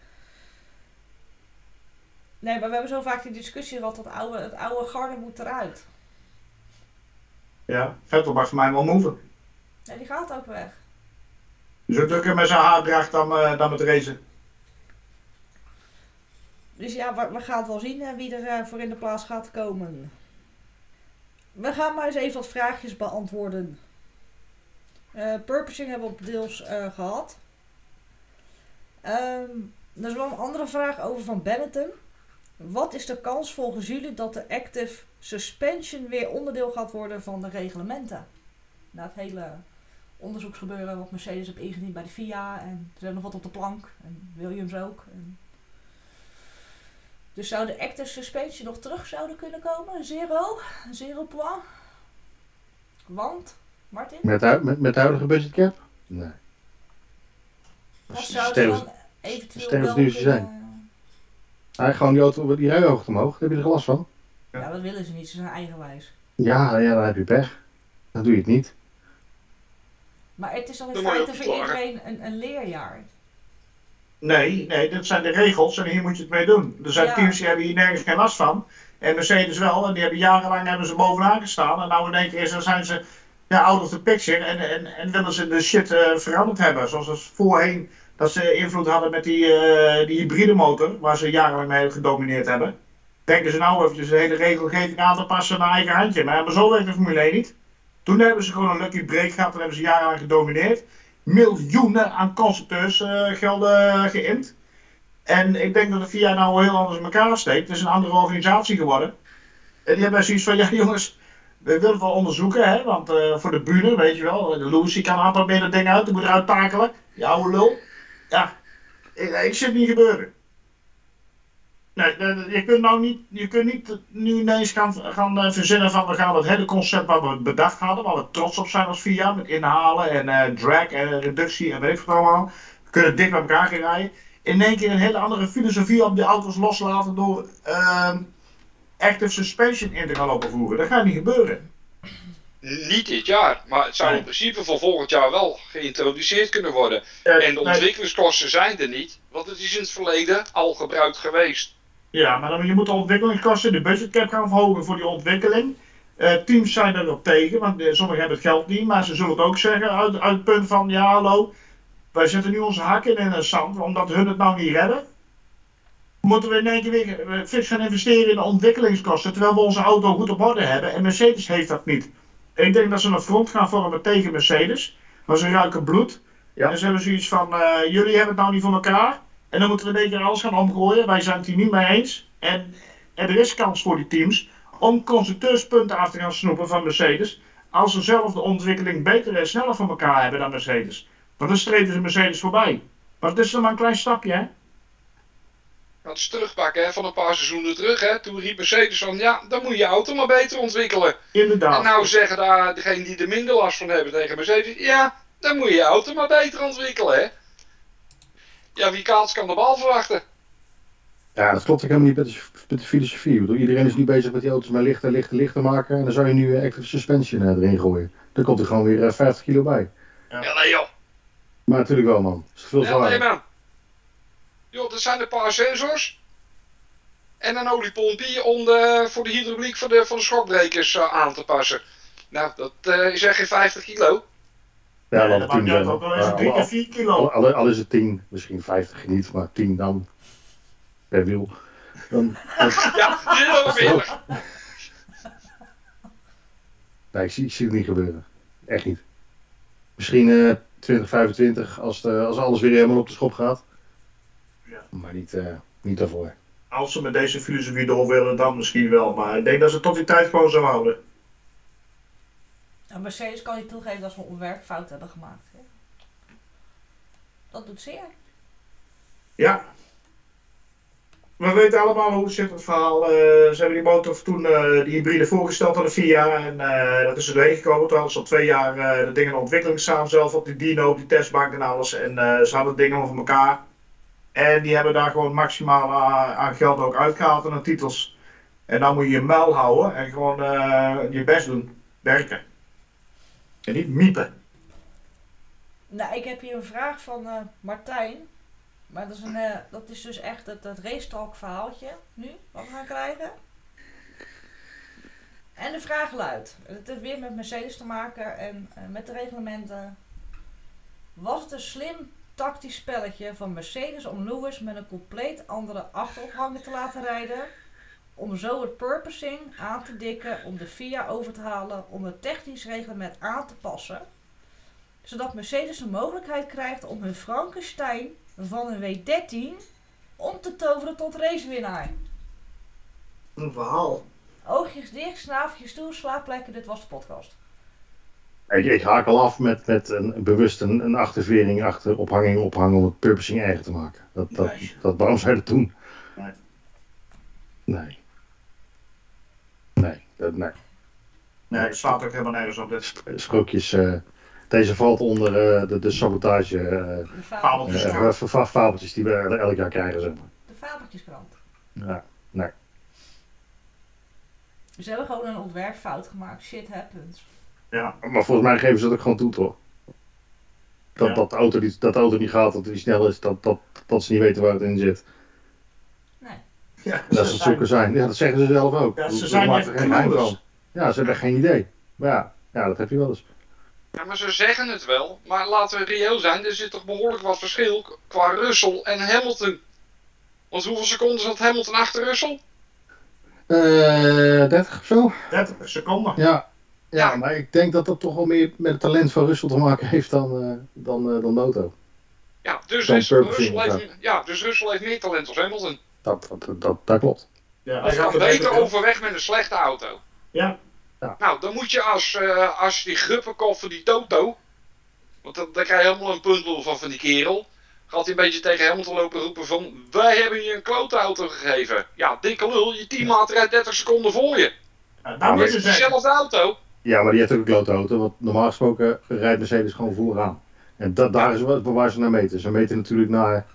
Nee, maar we hebben zo vaak die discussie gehad dat oude, het oude garde moet eruit. Ja, Vettel mag voor mij wel moven. Nee, die gaat ook weg. Dus ook drukker met zijn haardracht dan, eh, dan met racen. Dus ja, we, gaan het wel zien eh, wie er eh, voor in de plaats gaat komen. We gaan maar eens even wat vraagjes beantwoorden. Purposing hebben we op deels eh, gehad. Ehm, er is wel een andere vraag over van Benetton. Wat is de kans volgens jullie dat de active suspension weer onderdeel gaat worden van de reglementen? Na het hele onderzoeksgebeuren wat Mercedes heeft ingediend bij de FIA. En er zijn nog wat op de plank. En Williams ook. Dus zou de active suspension nog terug zouden kunnen komen? Zero? Zero point? Want, Martin? Met, met, met huidige budgetcap? Nee. Wat zou dan eventueel wel nu ze kunnen- zijn. Hij gewoon die auto, die rijhoogte omhoog. Daar heb je er last van. Ja, dat willen ze niet. Ze zijn eigenwijs. Ja, ja, dan heb je pech. Dan doe je het niet. Maar het is al in feite voor iedereen een, een leerjaar. Nee, nee, dit zijn de regels en hier moet je het mee doen. Er zijn Ja. teams die hebben hier nergens geen last van. En Mercedes wel. En die hebben jarenlang hebben ze bovenaan gestaan. En nou in één keer is- dan zijn ze ja, out of the picture. En, en, en willen ze de shit eh, veranderd hebben. Zoals ze voorheen dat ze invloed hadden met die, eh, die hybride motor. Waar ze jarenlang mee gedomineerd hebben. Denken ze nou eventjes de hele regelgeving aan te passen naar eigen handje. Maar, maar zo werkt de Formule 1 niet. Toen hebben ze gewoon een lucky break gehad. En hebben ze jarenlang gedomineerd miljoenen aan constructeurs eh, gelden geïnd. En ik denk dat de FIA nou heel anders in elkaar steekt. Het is een andere organisatie geworden. En die hebben zoiets van, ja jongens, we willen wel onderzoeken, hè, want eh, voor de bühne, weet je wel, de Lewis die kan een aantal dat ding uit, die moet eruit takelen. Oude lul. Ja, ik, ik zie het niet gebeuren. Nee, de- de- je kunt nou niet, je kunt niet nu ineens gaan, gaan eh, verzinnen van we gaan het hele concept wat we bedacht hadden, waar we trots op zijn als VIA, met inhalen en eh, drag en reductie en weet ik wat allemaal. We kunnen dik bij elkaar gaan rijden. In één keer een hele andere filosofie op die auto's loslaten door ehm, active suspension in te gaan lopen voeren. Dat gaat niet gebeuren. Niet dit jaar, maar het zou Nee. in principe voor volgend jaar wel geïntroduceerd kunnen worden. En de nee, ontwikkelingskosten zijn er niet, want het is in het verleden al gebruikt geweest. Ja, maar dan, je moet de ontwikkelingskosten, de budgetcap gaan verhogen voor die ontwikkeling. Eh, teams zijn er op tegen, want eh, sommigen hebben het geld niet, maar ze zullen het ook zeggen uit, uit het punt van, ja hallo, wij zetten nu onze hakken in het zand, omdat hun het nou niet redden. Moeten we in één keer weer eh, fix gaan investeren in de ontwikkelingskosten, terwijl we onze auto goed op orde hebben. En Mercedes heeft dat niet. Ik denk dat ze een front gaan vormen tegen Mercedes, maar ze ruiken bloed. Ja. En ze hebben zoiets van, eh, jullie hebben het nou niet voor elkaar. En dan moeten we in één keer alles gaan omgooien. Wij zijn het hier niet mee eens. En, en er is kans voor die teams om constructeurspunten af te gaan snoepen van Mercedes. Als ze zelf de ontwikkeling beter en sneller voor elkaar hebben dan Mercedes. Want dan streven ze Mercedes voorbij. Maar het is nog maar een klein stapje, hè? Dat is terugpakken hè, van een paar seizoenen terug. Hè. Toen riep Mercedes van, ja, dan moet je je auto maar beter ontwikkelen. Inderdaad. En nou zeggen daar degenen die er minder last van hebben tegen Mercedes, ja, dan moet je je auto maar beter ontwikkelen. Hè. Ja, wie kaats kan de bal verwachten. Ja, dat klopt ook helemaal niet met de, met de filosofie. Ik bedoel, iedereen is nu bezig met die auto's maar lichter, lichter, lichter maken. En dan zou je nu eh, active suspension eh, erin gooien. Dan komt er gewoon weer eh, 50 kilo bij. Ja, nee joh. Maar natuurlijk wel, man. Het is veel Ja, nee zwaarder. man. Joh, er zijn een paar sensors. En een oliepompje om de, voor de hydrauliek voor de, voor de schokbrekers eh, aan te passen. Nou, dat eh, is echt geen 50 kilo. Ja, wel dat de 10 maakt niet uit, zijn. ook al is het Ja, 3 al- of 4 kilo. al, al, al is het 10, misschien 50 niet, maar 10 dan. Per wiel. Dan, dat- [laughs] Ja, heel eerlijk. nee, ik zie, ik zie het niet gebeuren. Echt niet. Misschien eh 2025 als, de, als alles weer helemaal op de schop gaat. Ja. Maar niet, eh, niet daarvoor. Als ze met deze filosofie door willen, dan misschien wel. Maar ik denk dat ze tot die tijd gewoon zo houden. En Mercedes kan niet toegeven dat ze een ontwerpfout hebben gemaakt. Hè? Dat doet zeer. Ja. We weten allemaal hoe het zit, het verhaal. Eh, ze hebben die motor toen, eh, die hybride voorgesteld aan de FIA. En eh, dat is er doorheen gekomen. Toen hadden ze al twee jaar eh, de dingen in ontwikkeling staan. Zelf op die dyno, op die testbank en alles. En eh, ze hadden dingen over elkaar. En die hebben daar gewoon maximaal aan, aan geld ook uitgehaald en aan titels. En dan moet je je muil houden en gewoon eh, je best doen. Werken. En niet miepen. Nou, ik heb hier een vraag van eh, Martijn. Maar dat is, een, eh, dat is dus echt het, het racetalk verhaaltje nu, wat we gaan krijgen. En de vraag luidt, het heeft weer met Mercedes te maken en eh, met de reglementen. Was het een slim tactisch spelletje van Mercedes om Lewis met een compleet andere achterophanger te laten rijden? Om zo het purposing aan te dikken om de FIA over te halen om het technisch reglement aan te passen zodat Mercedes de mogelijkheid krijgt om hun Frankenstein van een W13 om te toveren tot racewinnaar. Een verhaal. Oogjes dicht, snaveltjes toe, slaapplekken, dit was de podcast. Ik, ik haak al af met, met een, bewust een, een achtervering achter ophanging ophangen om het purposing erger te maken. Dat, dat, Nee. dat, waarom zou je dat doen? Nee. Nee. Nee, dat, nee. Nee, het slaat ook helemaal nergens op. Dit. Sprookjes, eh, deze valt onder eh, de, de sabotage eh, De, Fabeltjes. fabeltjes, fa- fa- fabeltjes die we elk jaar krijgen, zeg maar. de fabeltjeskrant. Ja. Ze hebben gewoon een ontwerpfout gemaakt. Shit happens. Ja. Maar volgens mij geven ze dat ook gewoon toe, toch? Dat, Ja. dat, de auto die, dat de auto niet gaat, dat die snel is, dat, dat, dat ze niet weten waar het in zit. Nee. Ja, Dat ze het zoeken zijn. Ja, dat zeggen ze zelf ook. Ja, ze zijn echt er geen van. Ja, ze hebben geen idee. Maar ja, ja, dat heb je wel eens. Ja, maar ze zeggen het wel. Maar laten we reëel zijn, er zit toch behoorlijk wat verschil qua Russell en Hamilton. Want hoeveel seconden zat Hamilton achter Russell? Eh 30 of zo? 30 seconden. Ja. Ja, Ja. maar ik denk dat dat toch wel meer met het talent van Russell te maken heeft dan, eh, dan, eh, dan auto. Ja, dus, Dan is, Russell heeft, ja, dus Russell heeft meer talent als Hamilton. Dat, dat, dat, dat klopt. Ja, Hij gaat er beter over. overweg met een slechte auto. Ja. Nou, dan moet je als, eh, als die gruppenkop van die Toto. Want dan, dan krijg je helemaal een puntel van van die kerel. Gaat hij een beetje tegen Hamilton lopen roepen van... Wij hebben je een klote auto gegeven. Ja, dikke lul, je teammaat rijdt 30 seconden voor je. Ja, Ja, dat is dezelfde auto. Ja, maar die heeft ook een klote auto. Want normaal gesproken rijdt Mercedes gewoon vooraan. En dat, daar is wat waar ze naar meten. Ze meten natuurlijk naar,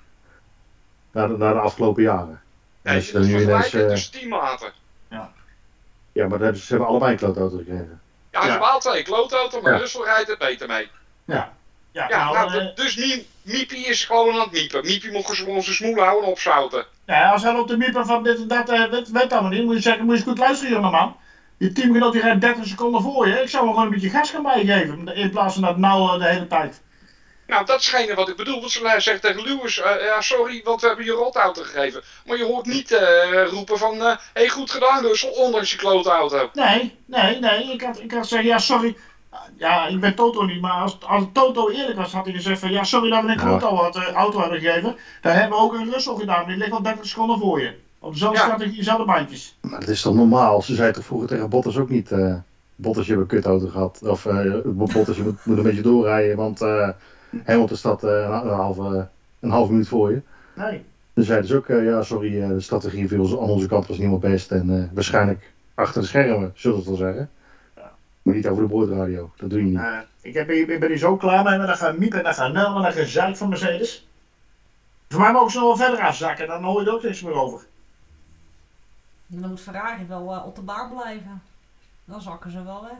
naar, de, naar de afgelopen jaren. Als je dat dan nu ineens... eh, tussen teammaten. ja, maar dat hebben ze, ze hebben allebei een klote auto gekregen. Ja, ze Ja. hebben al twee klote auto, maar Ja. Russell rijdt er beter mee. Ja, Ja, nou, nou, eh, dus Mie- Miepie is gewoon aan het miepen. Miepie moet gewoon zijn smoel houden en opzouten. ja, als hij op de miepen van dit en dat, eh, weet, weet allemaal niet, moet je zeggen, moet je eens goed luisteren jongeman. Je teamgenoot die rijdt 30 seconden voor je. Ik zou hem gewoon een beetje gas gaan bijgeven. In plaats van dat nou de hele tijd. Nou, dat is hetgene wat ik bedoel. Want ze zegt tegen Lewis, eh, ja sorry, want we hebben je rotauto gegeven. Maar je hoort niet eh, roepen van, hé hey, goed gedaan Russell, ondanks je klote auto. Nee, nee, nee. Ik had, ik had zeggen, ja sorry. Ja, ik ben Toto niet, maar als, als Toto eerlijk was, had hij gezegd van ja, sorry dat we een Ja. grote auto, auto hebben gegeven. Daar hebben we ook een Russell gedaan, maar die ligt al 30 seconden voor je. Op dezelfde Ja. strategie, dezelfde bandjes. Maar dat is toch normaal? Ze zei toch vroeger tegen Bottas ook niet... eh Bottas, je hebt een kutauto gehad. Of eh Bottas, je moet, moet een beetje doorrijden. Want eh Hamilton staat eh, een, een, halve, een halve minuut voor je. Nee. Dan zeiden ze ook, ja sorry, eh, de strategie viel ons- aan onze kant was niet helemaal best. En eh, waarschijnlijk achter de schermen, zullen ze het wel zeggen. Ja. Maar niet over de boordradio, dat doe je niet. Eh, ik, heb, ik ben hier zo klaar mee met dat gaan miepen en dat gaan nullen en dat gezeik van Mercedes. Voor mij mogen ze nog wel verder afzakken, dan hoor je er ook niks meer over. En dan moet Ferrari wel eh, op de baan blijven. Dan zakken ze wel weg.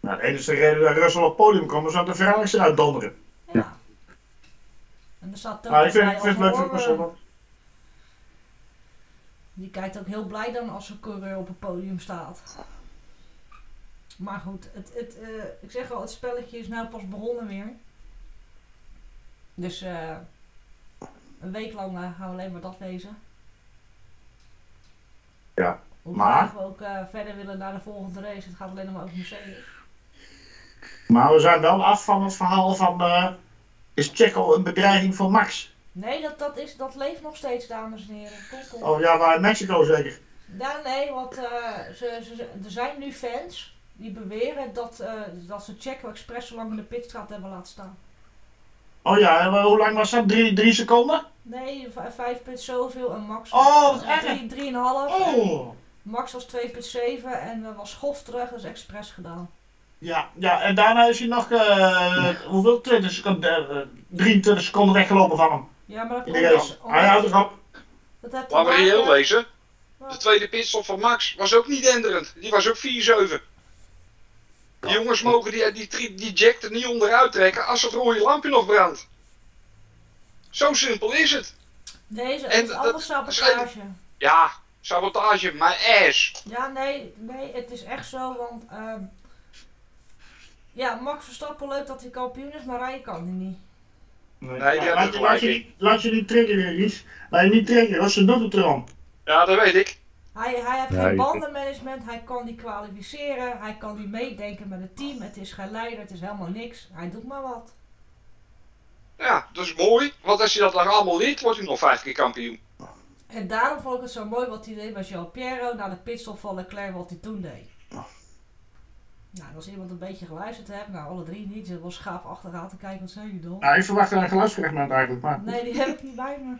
Nou, de enige reden dat Russell op het podium komt, is dat de Ferraris eruit donderen. Ja. Ja. En er staat Maar ik vind, bij ik vind het leuk voor Russell. Die kijkt ook heel blij dan als een coureur op het podium staat. Maar goed, het, het, eh, ik zeg al, het spelletje is nou pas begonnen weer. Dus eh, een week lang eh, gaan we alleen maar dat lezen. Ja, Hoe maar- we ook eh, verder willen naar de volgende race. Het gaat alleen nog maar over Mercedes. Maar we zijn wel af van het verhaal van, eh, is Checo een bedreiging voor Max? Nee, dat, dat, is, dat leeft nog steeds, dames en heren. Kom, kom. Oh ja, maar in Mexico zeker. Ja, nee, want eh, ze, ze, ze- er zijn nu fans die beweren dat, dat ze Checo Express zo lang in de pitstraat hebben laten staan. Oh ja, hoe lang was dat? Drie, drie seconden? Nee, v- 5 punt zoveel en Max Oh, was wat eh, erg. drie- 3,5. Oh! Max was 2,7 en was Schof terug, is expres gedaan. Ja, ja, en daarna is hij nog, eh, hoeveel? 20 seconden, eh, 23 seconden weggelopen van hem. Ja, maar dat komt dus. Hij houdt omdat- het op. dat heeft te Laten we reëel wezen. De tweede pitstop van Max was ook niet denderend. Die was ook 4-7. Die jongens mogen die, die, die, die jack er niet onderuit trekken als het rode lampje nog brandt. Zo simpel is het. Deze, En is allemaal dat- sabotage. Ja, sabotage, maar ass. Ja, nee, nee, het is echt zo, want ehm, ja, Max Verstappen leuk dat hij kampioen is, maar rijden kan hij niet. Nee, ja, laat, je, laat, je laat je niet triggeren, Ries. Laat je niet triggeren, doet het erom. Ja, dat weet ik. Hij, hij heeft Ja, geen bandenmanagement, hij kan niet kwalificeren, hij kan niet meedenken met het team, het is geen leider, het is helemaal niks. Hij doet maar wat. Ja, dat is mooi. Want als je dat nog allemaal leert, wordt hij nog vijf keer kampioen. En daarom vond ik het zo mooi wat hij deed met Jean Piero na de pitstop van Leclerc wat hij toen deed. Nou, als iemand een beetje geluisterd heeft, nou alle drie niet, je was schaap achteraan te kijken, wat zei je dan? Nou, ik verwacht een geluidsfragment eigenlijk, maar... Nee, die heb ik niet bij me.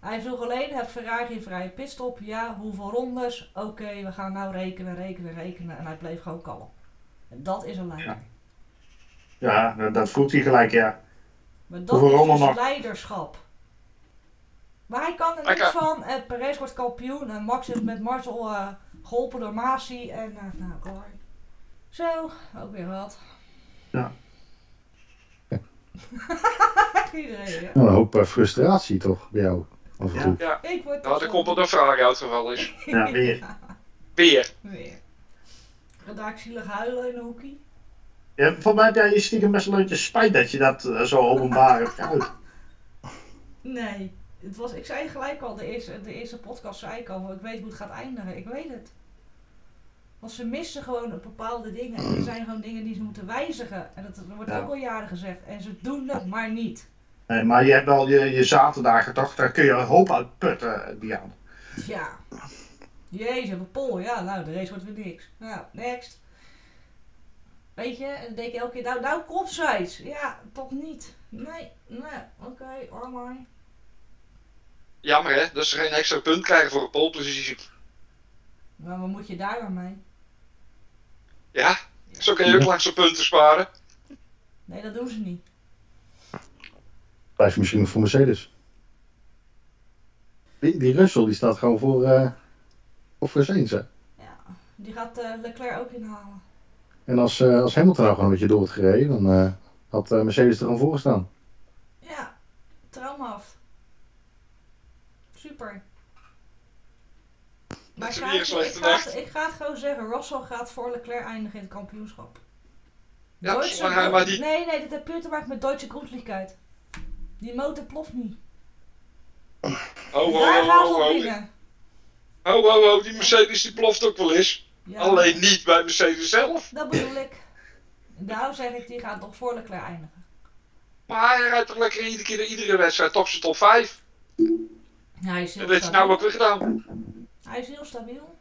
Hij vroeg alleen, heb Ferrari een vrije pitstop? Ja, hoeveel rondes? Oké, we gaan nou rekenen, rekenen, rekenen. En hij bleef gewoon kalm. En dat is een leider. Ja. Ja, dat, voelt hij gelijk, ja. Maar dat Hoeveel is ronden dus leiderschap. Maar hij kan er niks van. En Perez wordt kampioen. En Max is met Marcel eh, geholpen door Masi. En eh, nou, klaar. Zo, ook weer wat. Ja. [laughs] Iedereen, ja. Nou, een hoop eh, frustratie toch bij jou Ja. Ik word nou, er komt dat een vraag uitgevallen is. Ja, weer. Weer. Weer. Vandaag zielig huilen in een hoekie. Ja, volgens mij heb jij je stiekem best een beetje spijt dat je dat eh, zo openbaar hebt geuit. Nee. Het was, ik zei gelijk al, de eerste, de eerste podcast zei ik al, ik weet hoe het gaat eindigen. Ik weet het. Want ze missen gewoon bepaalde dingen. En er zijn gewoon dingen die ze moeten wijzigen. En dat, dat wordt Ja. ook al jaren gezegd. En ze doen het maar niet. Nee, maar je hebt wel je, je zaterdagen toch, daar kun je een hoop uit putten, Diane. Ja. Jezus, hebben Pol. Ja, nou, de race wordt weer niks. Nou, next. Weet je, en dan denk je elke keer, nou, nou kopsize. Ja, toch niet. Nee, nee, oké, online. Jammer hè, dat ze geen extra punt krijgen voor een polepositie. Maar wat moet je daar dan mee? Ja, zo kun je ook langs de punten sparen. Nee, dat doen ze niet. Blijft misschien nog voor Mercedes. Die, die Russell die staat gewoon voor, eh voor. Ja, die gaat eh, Leclerc ook inhalen. En als, eh, als Hamilton nou gewoon een beetje door had gereden, dan eh, had eh, Mercedes er gewoon voor gestaan. Ja, trauma af. Super. Maar ik ga, het- ik, ga het, ik ga het gewoon zeggen, Russell gaat voor Leclerc eindigen in het kampioenschap. Ja, Deutsche Gro- maar die- Nee, nee, dit heeft puur te maken met Deutsche Grundlichkeit. Die motor ploft niet. Oh, Daar ho, gaan ho, ze op ho. winnen. Ho, ho, ho, die Mercedes die ploft ook wel eens. Ja, Alleen niet bij Mercedes zelf. Dat bedoel ik. Nou zeg ik, die gaat toch voor Leclerc eindigen. Maar hij rijdt toch lekker iedere keer iedere wedstrijd top zijn top 5. Ja, hij is heel Dat heeft hij nou ook weer gedaan. Hij is heel stabiel.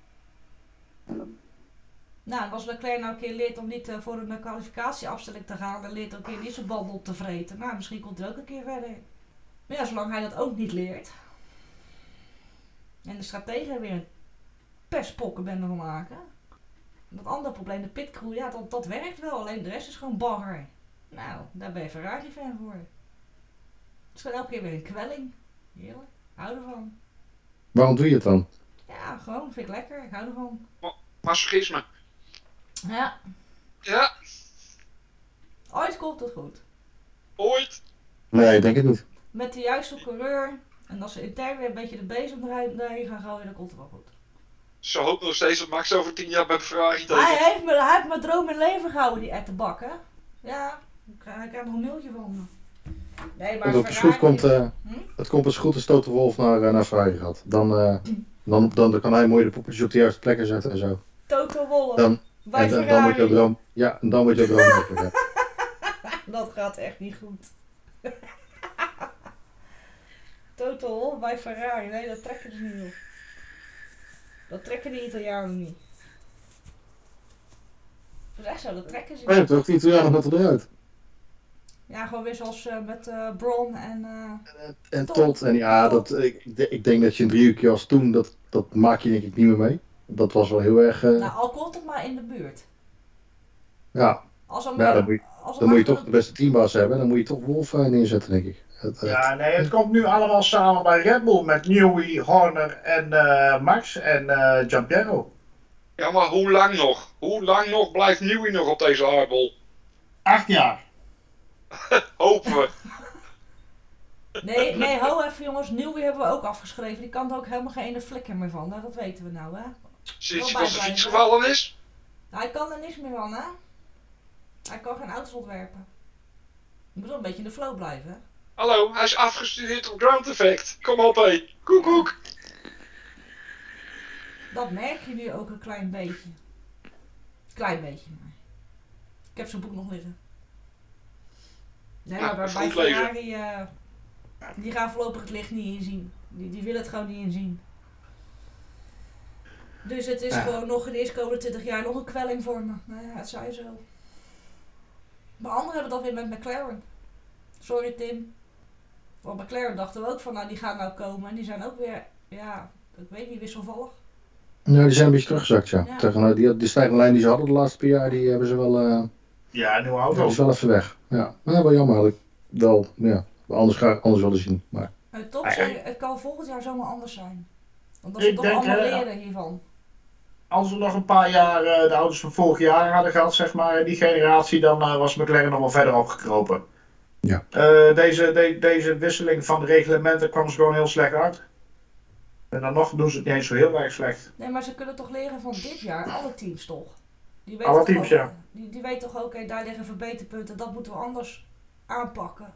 Nou, en als Leclerc nou een keer leert om niet eh, voor een kwalificatieafstelling te gaan, dan leert ook een keer niet zijn banden op te vreten. Nou, misschien komt hij ook een keer verder. Maar ja, zolang hij dat ook niet leert. En de strategen weer een pestpokkenbende van maken. Dat andere probleem, de pitcrew, ja, dat, dat werkt wel. Alleen de rest is gewoon bagger. Nou, daar ben je Ferrari-fan voor. Het is gewoon elke keer weer een kwelling. Heerlijk. Hou ervan. Waarom doe je het dan? Ja, gewoon. Vind ik lekker. Ik hou ervan. Masochisme. Ja, Ja, ooit komt het goed. ooit. Nee, ik denk het niet. Met de juiste coureur. En als ze intern weer een beetje de bezem eruit erheen gaan gooien, dan komt het wel goed. Ze hoopt nog steeds dat Max over 10 jaar bij Ferrari Hij tekent. heeft, me, hij heeft mijn droom in leven gehouden, die ettenbak, hè? Ja, ik krijg- hij krijgt nog een mailtje van me. Nee, maar de Ferrari- goed komt, eh, Hm? het komt pas goed als Toto Wolf naar, eh, naar Ferrari gaat. Dan, eh, dan, dan, dan kan hij mooi de poppetjes op de juiste plekken zetten en zo. Toto. Dan, bij en dan, dan jouw Ferrari. droom, ja, en dan droom mogelijk. ja. [laughs] Dat gaat echt niet goed. [laughs] Wolff bij Ferrari. Nee, dat trekken ze niet op. Dat trekken de Italianen niet. Dat is echt zo, dat trekken ze je niet. hebt toch die Italianen gaat eruit. Ja, gewoon weer zoals eh, met eh Bron en... eh, En Tot. tot, en ja, dat, ik, ik denk dat je een driehoekje als toen, dat, dat maak je denk ik niet meer mee. Dat was wel heel erg, eh, nou, al komt het maar in de buurt. ja, Als maar ja, dan moet je, als dan moet je toch de beste teambaas hebben. Dan moet je toch Wolf eh, neerzetten, denk ik. Het, het- Ja, nee, het komt nu allemaal samen bij Red Bull met Newey, Horner en eh, Max en eh Giampiero. Ja, maar hoe lang nog? Hoe lang nog blijft Newey nog op deze aardbol? Acht jaar. [laughs] Hopen we. Nee, nee, ho even jongens. Nieuwie hebben we ook afgeschreven. Die kan er ook helemaal geen ene flikker meer van. Nou, dat weten we nou, hè. Sinds hij van zijn fiets gevallen is? Hij kan er niks meer van, hè. Hij kan geen auto's ontwerpen. Je moet wel een beetje in de flow blijven, hè. Hallo, hij is afgestudeerd op ground effect. Kom op hé. Koek koek. Dat merk je nu ook een klein beetje. Klein beetje, maar. Ik heb zijn boek nog liggen. Nee, Ja, maar bij. Ferrari, eh, die gaan voorlopig het licht niet inzien. Die, die willen het gewoon niet inzien. Dus het is Ja. gewoon nog in de eerste komende 20 jaar nog een kwelling voor me. Nou ja, het zij zo. Maar anderen hebben dat weer met McLaren. Sorry Tim. Want McLaren dachten we ook van, nou die gaan nou komen. En die zijn ook weer, ja, ik weet niet, wisselvallig. Ja, die zijn een beetje teruggezakt, ja. Ja. Tegen, eh, die, die stijgende lijn die ze hadden de laatste paar jaar, die hebben ze wel, eh, Ja, een nieuwe die auto. is wel even weg. Ja, maar wel jammer. Had ik wel, ja, anders graag anders willen zien. Maar En toch Ah, ja. het kan volgend jaar zomaar anders zijn. Want dat ze toch denk, allemaal eh, leren hiervan. Als we nog een paar jaar eh, de auto's van vorig jaar hadden gehad, zeg maar, die generatie, dan eh, was McLaren nog wel verder opgekropen. Ja. Eh, deze, de- deze wisseling van de reglementen kwam ze gewoon heel slecht uit. En dan nog doen ze het niet eens zo heel erg slecht. Nee, maar ze kunnen toch leren van dit jaar, alle teams toch? Die weten Alle toch teams, ook, ja. Die, die weten toch ook, oké, daar liggen verbeterpunten, dat moeten we anders aanpakken.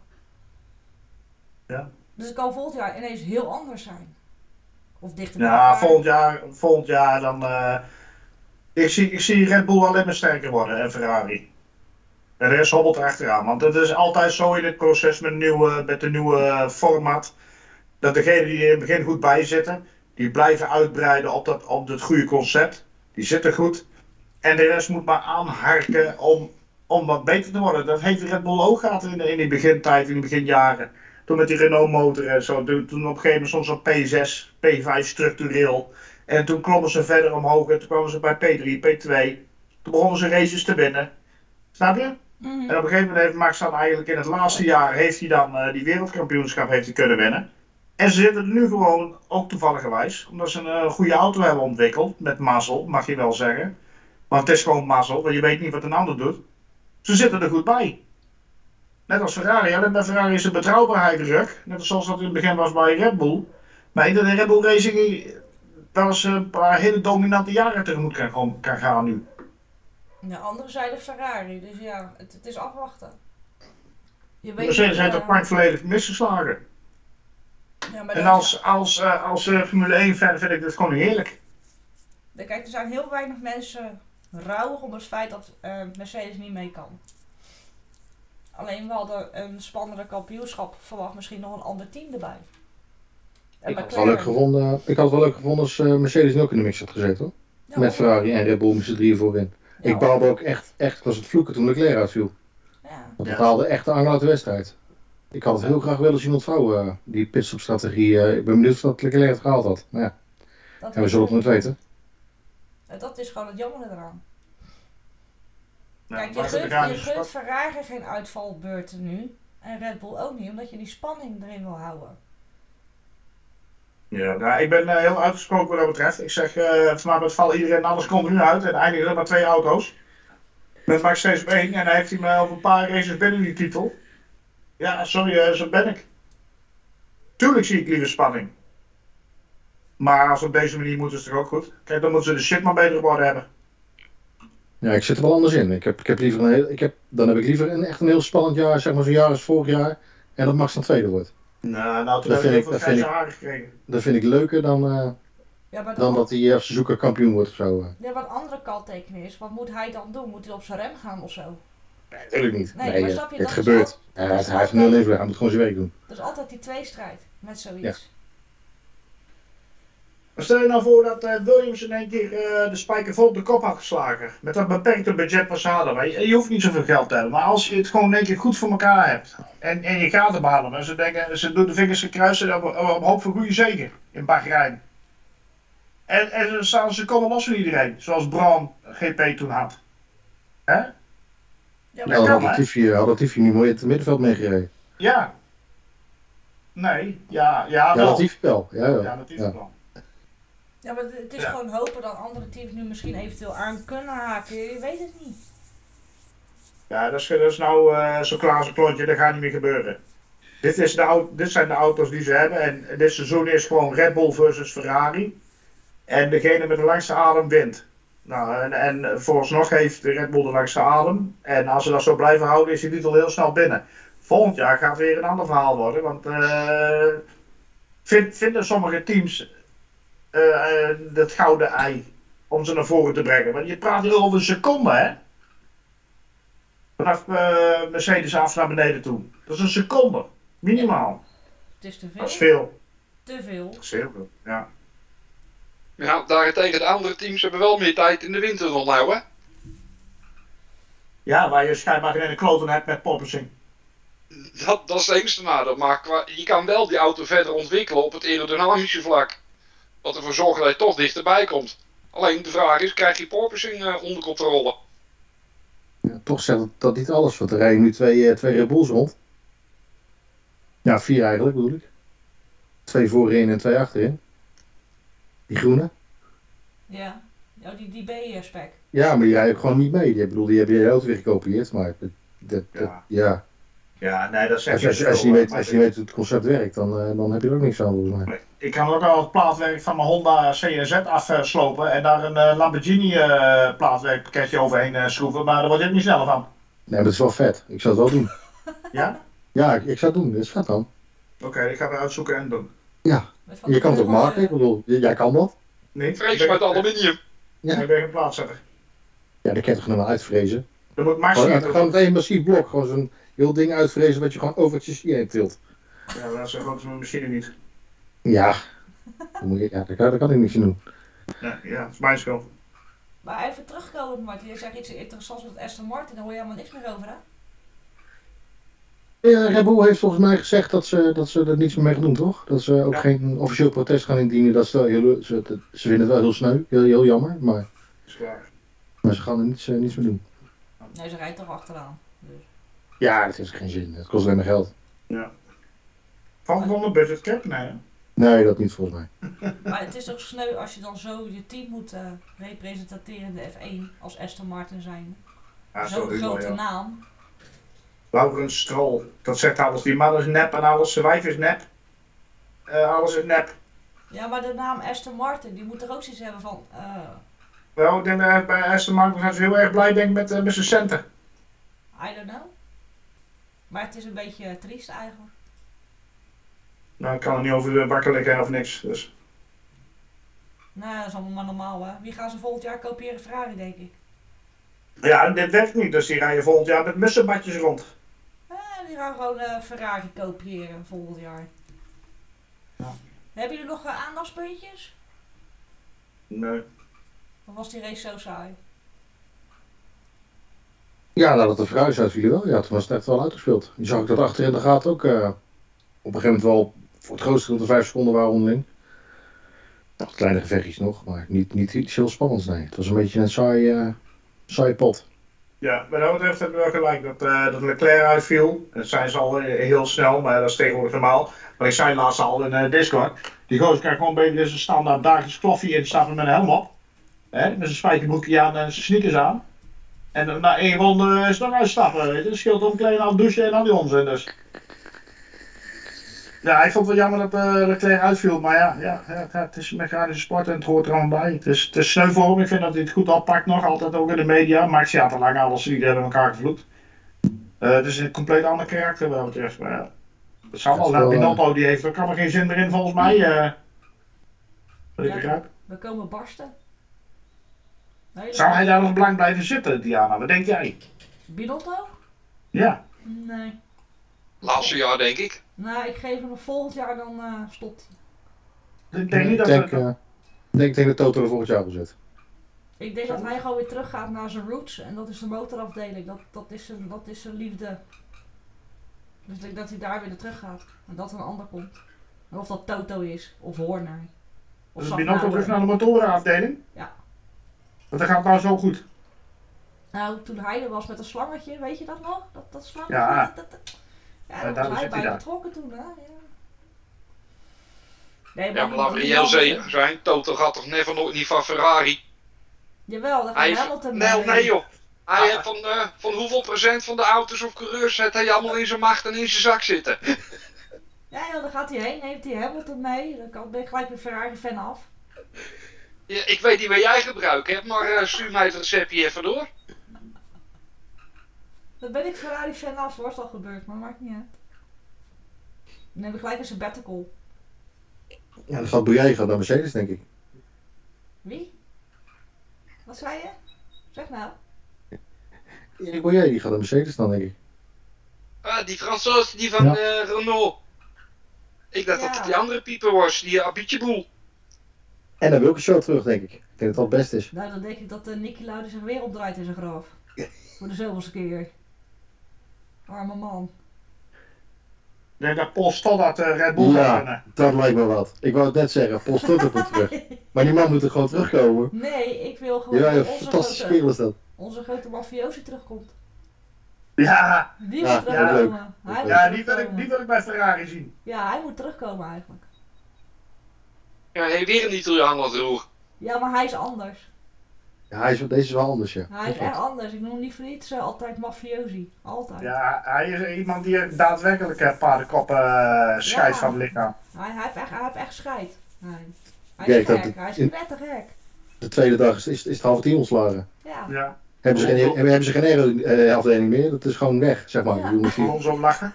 Ja. Dus het kan volgend jaar ineens heel anders zijn. Of dichter bij Ja, volgend jaar, volgend jaar dan. eh, ik, zie, ik zie Red Bull alleen maar sterker worden en Ferrari. En de rest hobbelt erachteraan. Want het is altijd zo in het proces met, een nieuwe, met de nieuwe format. Dat degenen die er in het begin goed bij zitten, die blijven uitbreiden op, dat, op het goede concept. Die zitten goed. En de rest moet maar aanharken om, om wat beter te worden. Dat heeft Red Bull ook gehad in, de- in die begintijd, in die beginjaren. Toen met die Renault motor en zo. Toen, toen op een gegeven moment soms op P6, P5 structureel. En toen klommen ze verder omhoog en toen kwamen ze bij P3, P2. Toen begonnen ze races te winnen. Snap je? Mhm. En op een gegeven moment heeft Max dan eigenlijk in het laatste jaar heeft hij dan eh, die wereldkampioenschap heeft hij kunnen winnen. En ze zitten er nu gewoon, ook toevalligerwijs, omdat ze een eh, goede auto hebben ontwikkeld, met mazzel, mag je wel zeggen. Want het is gewoon mazzel, want je weet niet wat een ander doet. Ze zitten er goed bij. Net als Ferrari, alleen bij Ferrari is de betrouwbaarheid ruk. Net zoals dat in het begin was bij Red Bull. Maar in de Red Bull Racing wel eens een paar hele dominante jaren tegemoet kan, kan gaan nu. De andere zijde Ferrari, dus ja, het, het is afwachten. Je weet Mercedes heeft eh, dat part volledig misgeslagen. ja, maar En dat- als, als, eh, als eh, Formule 1 fan vind ik dit gewoon heerlijk. Kijk, er zijn heel weinig mensen rouwig om het feit dat eh, Mercedes niet mee kan. Alleen we hadden een spannender kampioenschap verwacht, misschien nog een ander team erbij. En ik had het wel leuk gevonden, ik had het wel leuk gevonden als eh, Mercedes ook in de mix had gezeten. hoor. Ja, Met Ferrari en Red Bull met z'n drieën voorin. ja, ik baalde ook echt, echt, was het vloeken toen Leclerc uitviel. Ja. Want het haalde echt de angel uit de wedstrijd. Ik had het heel graag willen zien ontvouwen, eh, die pitstopstrategie. eh, ik ben benieuwd of dat Leclerc het gehaald had. Maar ja, Dat, en we zullen het nooit weten. En dat is gewoon het jammer eraan. Kijk, je gunt, je gunt Ferrari geen uitvalbeurten nu. En Red Bull ook niet, omdat je die spanning erin wil houden. Ja, nou, ik ben eh, heel uitgesproken wat dat betreft. Ik zeg, eh vanaf het val iedereen, alles komt nu uit. En eindigen er maar twee auto's. Met Max steeds op één. En dan heeft hij me op een paar races binnen die titel. Ja, sorry, eh, zo ben ik. Tuurlijk zie ik liever spanning. Maar als we op deze manier moeten, is het toch ook goed. Kijk, dan moeten ze de shit maar beter geworden hebben. Ja, ik zit er wel anders in. Ik heb, ik heb liever een heel, ik heb, dan heb ik liever een, echt een heel spannend jaar, zeg maar zo'n jaar als vorig jaar. En dat Max dan tweede wordt. Nou, nou toen Dat vind heel ik- veel dat vind ik- gekregen. Dat vind ik leuker dan, eh, Ja, maar, dan dat hij als zoeker kampioen wordt of zo. eh. ja, maar een andere kanttekening is, wat moet hij dan doen? Moet hij op zijn rem gaan of zo? Nee, natuurlijk niet. Nee, Nee, maar eh, snap je, het gebeurt. al- Ja, dat is hij heeft nul invloed. Hij moet gewoon zijn werk doen. Dat is altijd die tweestrijd met zoiets. Maar stel je nou voor dat eh, Williams in één keer eh, de spijker vol op de kop had geslagen. Met dat beperkte budget wat ze hadden. Maar je, je hoeft niet zoveel geld te hebben. Maar als je het gewoon in één keer goed voor elkaar hebt. En, en je gaat hem halen. En ze, denken, ze doen de vingers gekruist en op, op, op hoop van goede zegen. In Bahrein. En, en dan staan ze komen los van iedereen. Zoals Braun GP toen had. Hè? Ja, Ja, maar had? Latifi, had Latifi niet mooi in het middenveld meegereden. Ja. Nee. Ja, ja, Ja, wel. Latifi wel. Ja, ja. Ja, dat is Ja. het wel. Ja, maar het is Ja. gewoon hopen dat andere teams nu misschien eventueel aan kunnen haken. Je weet het niet. Ja, dat is, dat is nou eh, zo klaar als een klontje, dat gaat niet meer gebeuren. Dit, is de, dit zijn de auto's die ze hebben en dit seizoen is gewoon Red Bull versus Ferrari. En degene met de langste adem wint. Nou, en, en vooralsnog heeft de Red Bull de langste adem. En als ze dat zo blijven houden, is die titel heel snel binnen. Volgend jaar gaat weer een ander verhaal worden, want eh, vind- vinden sommige teams dat gouden ei om ze naar voren te brengen. Want je praat hier over een seconde, hè? Vanaf eh, Mercedes af naar beneden toe. Dat is een seconde. Minimaal. Het is te Dat is veel. veel. Te veel. Dat is heel veel. Ja. Ja, daarentegen de andere teams hebben wel meer tijd in de winter dan nou, hè? Ja, waar je schijnbaar geen kloten hebt met Poppersing. Dat, dat is het enige nadeel. Maar qua, je kan wel die auto verder ontwikkelen op het aerodynamische vlak. Wat ervoor zorgt dat je toch dichterbij komt. Alleen de vraag is, krijg je porpoising eh, onder controle? Ja, toch zegt dat, dat niet alles, want er rijden nu twee, eh, twee Red Bulls rond. Ja, vier eigenlijk bedoel ik. Twee voorin en twee achterin. Die groene. Ja. Oh, die, die B-spec. Ja, maar die rijden ook gewoon niet mee. Die, bedoel, die heb je heel weer gekopieerd, maar dat, dat, dat- Ja. Ja. Nee, dat zeg Als, je, als, je- als je niet weet, als je weet hoe het concept werkt, dan, eh, dan heb je er ook niks aan volgens mij. Ik kan ook al het plaatwerk van mijn Honda CNZ afslopen en daar een eh, Lamborghini eh plaatwerkpakketje overheen eh, schroeven, maar daar word ik niet sneller van. Nee, maar dat is wel vet. Ik zou het wel doen. [laughs] Ja? Ja, ik, ik zou het doen. Dat is vet dan. Oké, ik ga het uitzoeken en doen. Ja, je kan het ook maken. Ik bedoel, jij kan dat. Nee, Vrees ik met aluminium. Ja. ik ben geen plaatszetter. Ja, dat kan je toch nog wel uitvrezen. Er moet Gewoon, maximaal. gewoon het één massief blok. Gewoon zo'n heel ding uitvrezen wat je gewoon over het chassis heen tilt. Ja, dat is ook mijn machine niet. Ja. Dan moet je, ja, daar kan, daar kan ik niks aan doen. Ja, ja, dat is mijn schuld. Maar even terugkomen, Martin. Je zegt iets interessants met Aston Martin. Daar hoor je helemaal niks meer over, hè? Ja, Red Bull heeft volgens mij gezegd dat ze, dat ze er niets meer mee gaan doen, toch? Dat ze ook Ja. geen officieel protest gaan indienen. Dat ze, wel heel, ze, ze vinden het wel heel sneu, heel, heel jammer. Maar, Is maar ze gaan er niets, eh, niets meer doen. Nee, ze rijdt toch achteraan. Dus. Ja, dat heeft geen zin. Het kost alleen maar geld. Van van de budget cap? Nee. hè? Nee, dat niet volgens mij. [laughs] Maar het is toch sneu als je dan zo je team moet eh representeren in de F1 als Aston Martin zijn. Ja, Zo'n grote ja. naam. Laurens Stroll, dat zegt alles. Die man is nep en alles. Zijn wijf is nep. Eh, alles is nep. Ja, maar de naam Aston Martin, die moet er ook zoiets hebben van... eh Wel, ik denk dat bij Aston Martin zijn ze heel erg blij denk ik, met, eh, met zijn centen. I don't know. Maar het is een beetje eh, triest eigenlijk. Nou, ik kan er niet over de bakken of niks. Dus. Nou, dat is allemaal maar normaal, hè. Wie gaan ze volgend jaar kopiëren? Ferrari, denk ik. Ja, dit werkt niet. Dus die rijden volgend jaar met mussenbadjes rond. Eh, die gaan gewoon eh, Ferrari kopiëren volgend jaar. Ja. Hebben jullie nog eh, aandachtspuntjes? Nee. Of was die race zo saai? Ja, nadat de verhuis uitviel wel. Ja, toen was het echt wel uitgespeeld. Je zag ook dat achter in de gaten ook eh, op een gegeven moment wel voor het grootste gedeelte vijf seconden waren onderling. Nog kleine gevechtjes nog, maar niet, niet iets heel spannends, nee. Het was een beetje een saai, eh saai pot. Ja, wat dat betreft hebben we wel gelijk dat, eh, dat Leclerc uitviel. Dat zijn ze al heel snel, maar dat is tegenwoordig normaal. Maar ik zei laatst al in Discord. Die gozer krijgt gewoon een beetje zijn standaard dagelijks koffie instappen met een helm op. Hè, met zijn spijkerbroekje aan en zijn sneakers aan. En dan na één ronde is het nog uitstappen. Weet je. Het scheelt om klein aan douchen en al die onzin dus. Ja, ik vond het wel jammer dat eh Leclerc uitviel. Maar ja, ja, ja, ja, het is een mechanische sport en het hoort er allemaal bij. Het is, het is sneu voor hem. Ik vind dat hij het goed oppakt nog. Altijd ook in de media. Max ja, te lang alles. Iedereen hebben elkaar gevloekt. Eh, het is een compleet ander karakter wat dat betreft. Maar ja, het zal wel. Nou, wel, Binotto die heeft er kan er geen zin meer in volgens mij. eh wat ik Ja. begrijp. We komen barsten. Nee, Zou hij daar nog lang blijven zitten, Diana? Wat denk jij? Binotto? Ja. Nee. Laatste jaar, denk ik. Nou, ik geef hem nog volgend jaar dan eh stopt. Ik denk niet dat denk, we- eh, ik denk, ik denk dat Toto er volgend jaar op zit. Ik denk dat hij gewoon weer teruggaat naar zijn roots. En dat is de motorafdeling. Dat, dat, is, zijn, dat is zijn liefde. Dus ik denk dat hij daar weer naar terug gaat. En dat er een ander komt. En of dat Toto is. Of Horner. Of Dus. Binotto terug naar de motorenafdeling? Ja. Want dat gaat nou zo goed. Nou, toen hij er was met een slangetje, weet je dat nog? Dat, dat slangetje. Ja. Dat, dat, dat- ja, Ja, daar was hij bij daar. betrokken toen, hè? Ja. Nee, Ja, maar die- laten we reëel zijn. Toto gaat toch never nooit niet van Ferrari? Jawel, dat Hij gaat heeft, Hamilton nee, nee joh. Hij Ah. heeft van, eh, van hoeveel procent van de auto's of coureurs heeft hij allemaal in zijn macht en in zijn zak zitten? Ja, joh, dan gaat hij heen, neemt hij Hamilton mee. Dan kan- ben ik gelijk weer Ferrari-fan af. Ja, ik weet niet wat jij gebruikt hebt, maar eh, stuur mij het receptje even door. Dan ben ik Ferrari-fan af, zoals al gebeurd, maar maakt niet uit. Dan neem ik gelijk een sabbatical. Ja, dan gaat Bouyei gaat naar Mercedes, denk ik. Wie? Wat zei je? Zeg nou. Erik Bouyei die gaat naar Mercedes dan, denk ik. Ah, die Fransoos, die van Ja. eh, Renault. Ik dacht dat het die andere pieper was, die uh, Abitjeboel. En dan wil ik een show terug, denk ik. Ik denk dat dat het best is. Nou, dan denk ik dat uh, Nicky Lauda zich weer opdraait in zijn graf. [laughs] Voor de zoveelste keer. Arme man. Ik denk dat Paul Stoddard uh, Red Bull Ja. winnen. Dat lijkt me wat. Ik wou het net zeggen, Paul Stotter moet terug. [laughs] Maar die man moet er gewoon terugkomen. Nee, ik wil gewoon Ja, een fantastische grote, is dat. onze grote mafiosi terugkomt. Ja, Die Ja, moet ja, terugkomen. moet ja die, wil ik, die wil ik bij Ferrari zien. Ja, hij moet terugkomen eigenlijk. Ja, hey, weer een Italiaan wat roer. Ja, maar hij is anders. Ja, hij is, deze is wel anders, ja. Hij is echt anders. Ik noem hem niet voor iets eh, altijd mafiosi. Altijd. Ja, hij is iemand die daadwerkelijk een paardenkoppen uh, scheidt Ja. van het lichaam. Hij, hij, heeft echt, hij heeft echt scheid. Hij, hij is gek. het Hij is in- knettergek. De tweede dag is, is, is het halve tien ontslagen. Ja. Ja, Hebben ze geen, hebben ze geen aero-afdeling meer? Dat is gewoon weg, zeg maar. Ja. Die- Alonso lachen.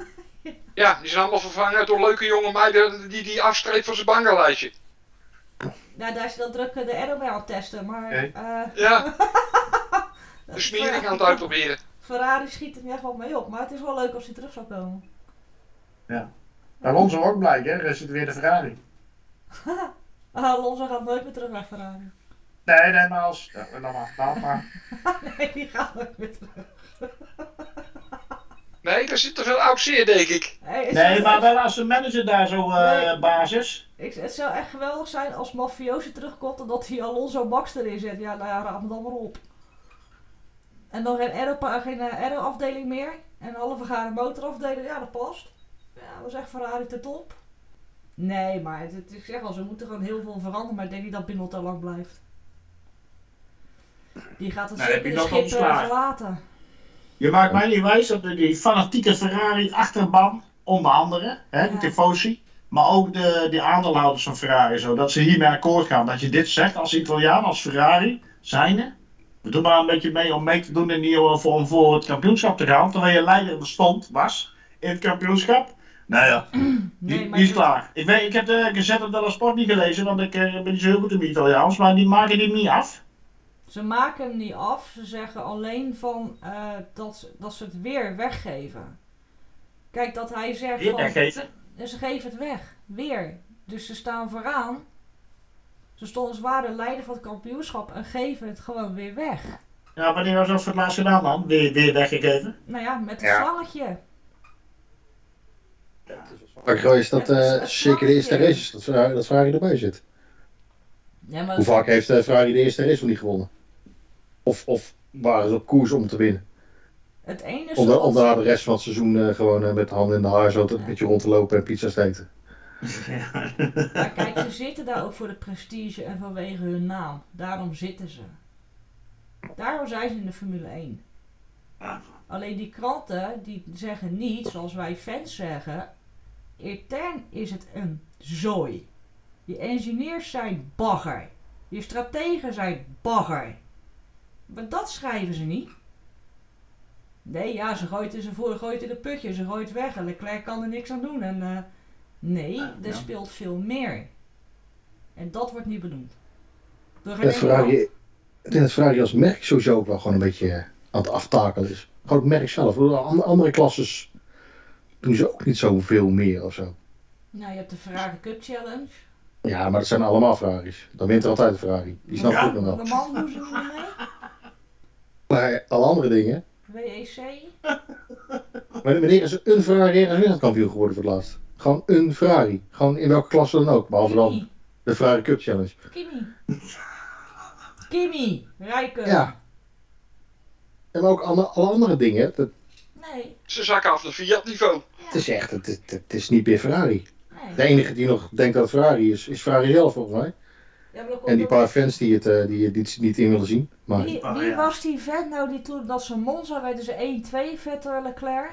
Ja, die zijn allemaal vervangen door leuke jonge meiden die die afstreept van zijn bangenlijstje. Nou, daar is hij dan druk eh, de aero mee aan het testen. Maar Oké. eh, Ja, [laughs] de smering aan het uitproberen. Ferrari schiet er niet echt wat mee op. Maar het is wel leuk als hij terug zou komen. Alonso ook blij, hè? Er zit weer de Ferrari. [laughs] Alonso gaat nooit meer terug naar Ferrari. Nee, nee, maar als... Ja, laat maar, laat maar. [laughs] nee, die gaat nooit meer terug. Nee, daar zit te veel oud zeer, denk ik. Hey, Nee, maar wel als de manager daar zo eh, Nee. basis. Ik, het zou echt geweldig zijn als Mafiosi terugkomt en dat hij Alonso Max erin zet. Ja, nou ja, raad me dan maar op. En dan geen aero, geen eh, aero-afdeling meer. En een halve garen motorafdeling. Ja, dat past. Ja, dat is echt Ferrari te top. Nee, maar het, het- ik zeg al, ze moeten gewoon heel veel veranderen. Maar ik denk niet dat Binotto lang blijft. Die gaat het Binotto schip is eh, verlaten. Je maakt mij niet wijs dat de- die fanatieke Ferrari achterban, onder andere, hè, Ja. de tifosi, maar ook de, die aandeelhouders van Ferrari, zo, dat ze hiermee akkoord gaan. Dat je dit zegt als Italiaan, als Ferrari, zijnde. We doen maar een beetje mee om mee te doen in die, voor, om voor het kampioenschap te gaan, terwijl je leider stond, was, in het kampioenschap. Nou ja, [clears throat] die, Nee, maar die is klaar. Ik, weet, ik heb de Gazette dello Sport niet gelezen, want ik eh, ben niet zo heel goed in het Italiaans, maar die maken die niet af. Ze maken hem niet af. Ze zeggen alleen van eh, dat, ze- dat ze het weer weggeven. Kijk, dat hij zegt Weer van... weggeven. En ze geven het weg. Weer. Dus ze staan vooraan. Ze stonden zwaar de leider van het kampioenschap en geven het gewoon weer weg. Ja, wanneer was dat voor het laatst gedaan dan? Weer, weer weggegeven? Nou ja, met een Ja. slangetje. Ja, dat is- eh, dat is zeker de eerste ik. races, dat Ferrari, dat Ferrari erbij zit. Ja, maar Hoe vaak heeft eh, Ferrari de eerste race nog niet gewonnen? Of, of waren ze op koers om te winnen? het ene is Om, de, zoals- om daarna de rest van het seizoen eh, gewoon eh, met de handen in de haar zo te- een beetje rond te lopen en pizza's te eten. [laughs] Maar kijk, ze zitten daar ook voor de prestige en vanwege hun naam. Daarom zitten ze. Daarom zijn ze in de Formule 1. Alleen die kranten die zeggen niet, zoals wij fans zeggen, intern is het een zooi. Je engineers zijn bagger. Je strategen zijn bagger. Maar dat schrijven ze niet. Nee, ja, ze gooit voor, gooit in een putje, ze gooit het weg en Leclerc kan er niks aan doen. En, eh, nee, er ja. speelt veel meer. En dat wordt niet benoemd. Dat ik denk dat Ferrari als merk sowieso ook wel gewoon een beetje eh, aan het aftakelen is. Gewoon het merk zelf. Andere klasses doen ze ook niet zoveel meer of zo. Nou, je hebt de Ferrari Cup Challenge. Ja, maar dat zijn allemaal Ferraris. Dan wint er altijd een Ferrari. Die snap ik Ja. ook nog wel. De man doen ze niet mee. Maar alle andere dingen. WEC. [laughs] Maar wanneer is een Ferrari ergens wereldkampioen geworden voor het laatst? Gewoon een Ferrari. Gewoon in welke klasse dan ook. Behalve dan de Ferrari Cup Challenge. Kimi. Kimi. Rijken. Ja. En ook alle, alle andere dingen. Dat, Nee. Ze zakken af naar Fiat niveau. het is echt, het, het, het is niet meer Ferrari. Nee. De enige die nog denkt dat het Ferrari is, is Ferrari zelf volgens mij. En die paar fans die het, eh, die, die het niet in willen zien. Maar Wie, Oh, was die vent nou die toen dat ze Monza werden ze 1-2 Vettel Leclerc?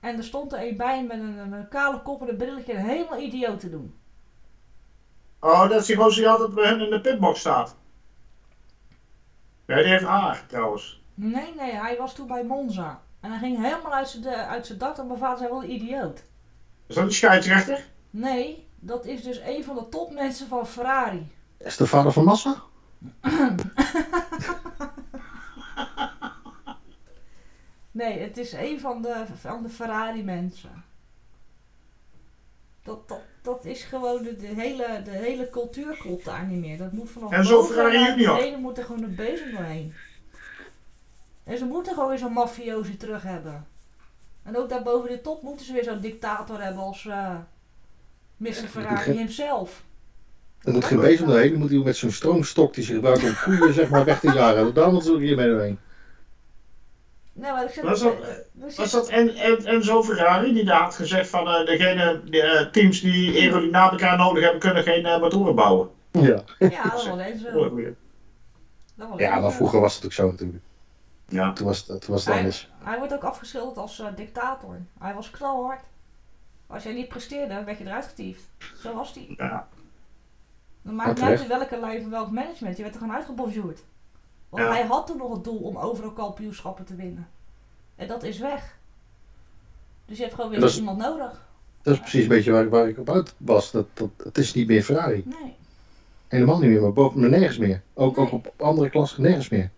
En er stond er een bij met een, een, een kale kop en een brilletje en helemaal idioot te doen. Oh, dat is die gozer die altijd bij hun in de pitbox staat. Ja, die heeft haar trouwens. Nee, nee, hij was toen bij Monza. En hij ging helemaal uit zijn, de- uit zijn dak en mijn vader zei wel idioot. Is dat die scheidsrechter? Nee, dat is dus een van de topmensen van Ferrari. Is de vader van Massa? [laughs] Nee, het is een van de, van de Ferrari mensen. Dat, dat, dat is gewoon de, de, hele, de hele cultuur klopt daar niet meer. Dat moet vanaf En zo Ferrari Junior. moet er gewoon een bezem doorheen. En ze moeten gewoon weer zo'n mafiosi terug hebben. En ook daar boven de top moeten ze weer zo'n dictator hebben als eh Mr. Ferrari himself. Er moet geen bezem doorheen, dan moet hij met zo'n stroomstok die ze gebruiken om koeien zeg maar, weg te jagen. Daar moeten ze hier mee doorheen. Nee, maar ik zeg Was dat, dat- er Was dat en, en, Enzo Ferrari die daar had gezegd van eh, degene, de eh, teams die aerodynamica nodig hebben, kunnen geen eh, motoren bouwen? Ja. Ja, dat was eens zo. was ja, maar zo. vroeger was het ook zo natuurlijk. Ja. Toen was het, toen was het Hij, anders. hij wordt ook afgeschilderd als eh, dictator. Hij was knalhard. Als jij niet presteerde, werd je eruit getiefd. Zo was hij. Ja. Dan maakt niet uit welke lijn van welk management. Je werd er gewoon uitgebonjourd. Want Ja. hij had toen nog het doel om overal kampioenschappen te winnen. En dat is weg. Dus je hebt gewoon weer is- iemand nodig. Dat is precies een beetje waar, waar ik op uit was. Dat, dat, het is niet meer Ferrari. Nee. Helemaal niet meer, maar, boven, maar nergens meer. Ook, ook op andere klassen nergens meer.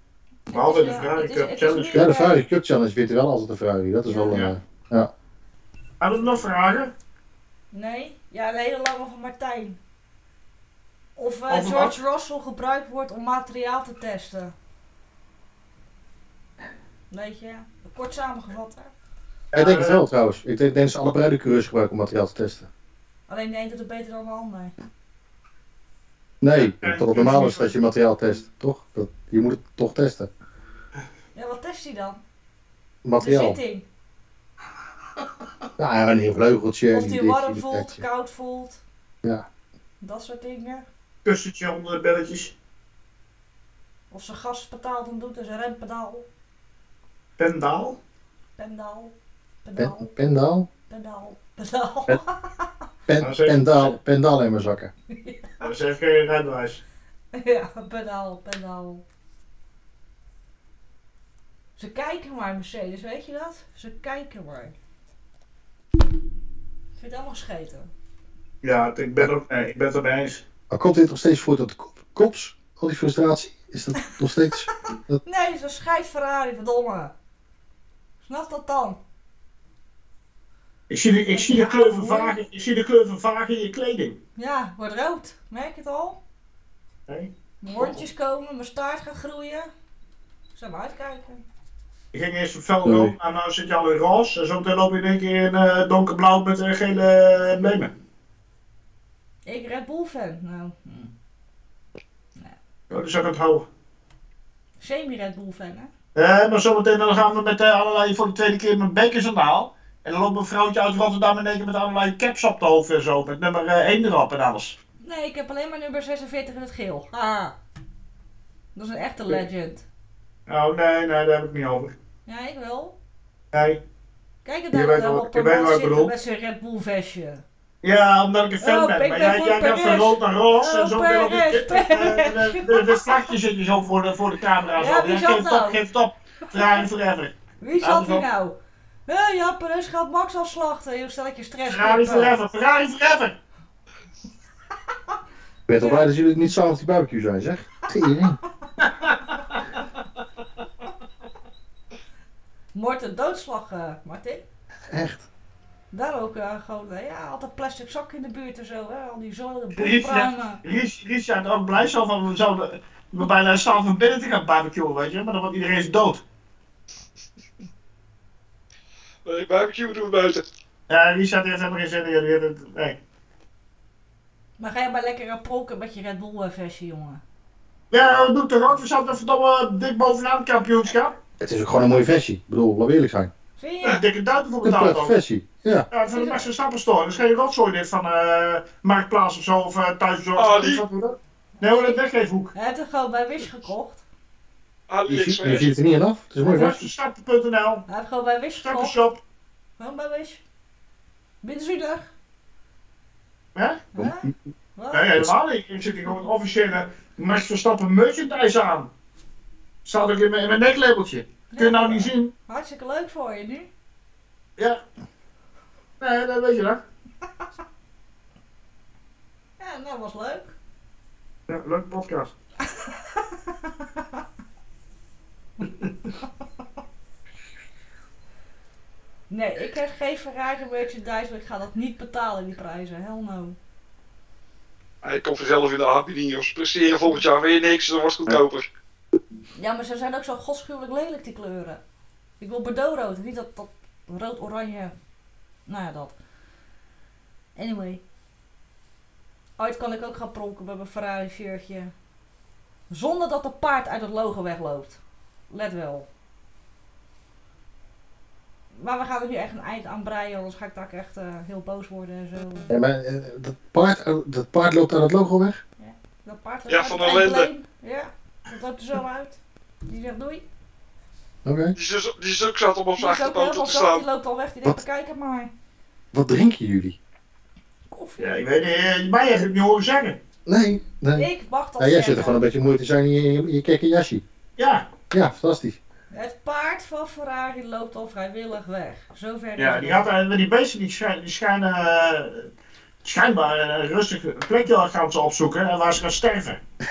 Maar altijd de Het Ferrari het Cup het Challenge. Ja, de eh, Ferrari Cup Challenge wint wel altijd de Ferrari. Dat is Ja. wel... Ja. eh, Hadden we nog vragen? Nee, ja, een hele lange van Martijn. Of eh, George Russell gebruikt wordt om materiaal te testen. Weet je, kort samengevat. Hè? ik denk het wel trouwens. Ik denk, dat ze allebei de coureurs gebruiken om materiaal te testen. Alleen de een doet het beter dan de ander. Nee, dat het normaal is dat je materiaal test. Toch? Dat, je moet het toch testen. Ja, wat test hij dan? De Materiaal. zitting. Nou ja, een heel vleugeltje. Of die warm voelt, koud voelt. Ja. Dat soort dingen. Kussentje onder de belletjes. Of zijn gaspedaal dan doet en zijn rempedaal. Pendaal. Pendaal. Pen, pendaal? Pedaal. Pedaal. Pen- Pen, Nou, pendaal, pendaal in mijn zakken. Dat is even geen rijbewijs. Ja, pedaal, pedaal. Ze kijken maar, Mercedes, weet je dat? Ze kijken maar. Ik vind het allemaal scheten. Ja, ik ben, ook, nee, ik ben het ermee eens. Maar komt dit nog steeds voort uit de kop, kops? Al die frustratie? Is dat [laughs] nog steeds? Nee, zo'n schijt Ferrari, verdomme. Snap dat dan? Ik zie de, ik zie de kleur vervagen, ik zie de kleur vervagen in je kleding. Ja, wordt rood. Merk je het al? Nee. Mijn hondjes komen, mijn staart gaat groeien. Zou maar uitkijken. Je ging eerst een fel Nee. rood, en nu zit je al in roze. En zo meteen loop je in één keer in eh, donkerblauw met een gele emblemen. Ik Red Bull fan. Nou, hm. Oh, die zou ik onthouden. semi-Red Bull fan, hè? Eh, maar zometeen dan gaan we met eh, allerlei voor de tweede keer met bekers aan de haal. En dan loopt een vrouwtje uit Rotterdam in één keer met allerlei caps op de hoofd en zo. Met nummer eh, 1 erop en alles. Nee, ik heb alleen maar nummer 46 in het geel. Ah. Dat is een echte legend. Oh nee, nee, daar heb ik niet over. Ja, ik wel. Nee. Kijk het Je daar weet dan wel- op je weet wat ik zitten bedoel. met zijn Red Bull vestje. Ja, omdat ik een fan Oh, ben. ik Maar jij, jij gaat van rood naar roze en Oh, zo meteen op Perez, de, de, de, de, de vlakje zit je zo voor de, voor de camera. Ja, zo. wie Ja, zat geef het op, nou? geef het op. Ferrari forever. Wie zat hier nou? Hé, ja, Perez gaat Max al slachten. Ik je stress. Ferrari forever. Ferrari forever. Ik ben toch blij dat jullie niet op die barbecue zijn, zeg. Tering. Morten doodslag, eh Martin. Echt. Daar ook eh, gewoon, eh, ja, altijd plastic zak in de buurt en zo. Hè? Al die zoden, bombruinen. Ries, Ries zijn er ook blij zo van. We zouden we bijna staan van binnen te gaan barbecuen, weet je. Maar dan wordt iedereen is dood. Nee, barbecue doen we buiten. Ja, Ries had heeft helemaal geen zin in. Nee. Maar ga je maar lekker aan pronken met je Red Bull eh, vestje, jongen. Ja, dat doe ik toch ook. We zaten verdomme dik bovenaan het kampioenschap. Het is ook gewoon een mooie versie. Ik bedoel, laten we eerlijk zijn. Ja, je? dikke duiten voor Een betaald ook. versie. Ja. Ja, van de Max Verstappen store. Dat is geen rotzooi dit van eh Marktplaats of zo, of uh, thuiszorg. Ah, die-? Nee hoor, dat weggeefhoek. Hij heeft het gewoon bij Wish gekocht. Je, ziet, je AliExpress. ziet het er niet aan af. Het is een. Maxverstappen.nl, Hij heeft gewoon bij Wish gekocht. Stappenshop. Gewoon bij Wish. Binnenzuidig. Hè? Huh? Nee, helemaal niet. Ik zit hier gewoon een officiële Max Verstappen merchandise aan. Staat ook in mijn, in mijn neklabeltje. Kun je nou niet zien? Hartstikke leuk voor je nu. Ja. Nee, dat weet je dat. [laughs] Ja, dat was leuk. Ja, leuke podcast. [laughs] Nee, ik heb geen Ferrari merchandise, maar ik ga dat niet betalen, die prijzen. Hell no. Hij komt vanzelf in de aanbieding, jongens. Presteren volgend jaar weer niks, dan wordt het goedkoper. Ja, maar ze zijn ook zo godschuwelijk lelijk, die kleuren. Ik wil bordeauxrood, niet dat, dat rood-oranje. Nou ja, dat. Anyway. Ooit kan ik ook gaan pronken met mijn Ferrari shirtje. Zonder dat de paard uit het logo wegloopt. Let wel. Maar we gaan er nu echt een eind aan breien, anders ga ik daar echt eh, heel boos worden en zo. Ja, maar eh, dat, paard, oh, dat paard loopt aan het logo weg? Dat paard Ja, uit van embleem. Ja, dat loopt er zo uit. Die zegt doei. Oké. Die is, die is ook zat om op zijn achterpoten te zat, die staan. loopt al weg. Die denkt, Wat? kijk het maar. Wat drinken jullie? Koffie. Ja, ik weet niet, mij heb ik niet horen zeggen. Nee, nee. Ik mag dat Ja, jij zit er gewoon een beetje moeite te zijn in je, in je kekkenjasje. Ja, Ja, fantastisch. Het paard van Ferrari loopt al vrijwillig weg. Zover ja die, het. had, eh, die beesten die schijnen, die schijnen eh, schijnbaar een rustig plekje gaan ze opzoeken en waar ze gaan sterven. [laughs]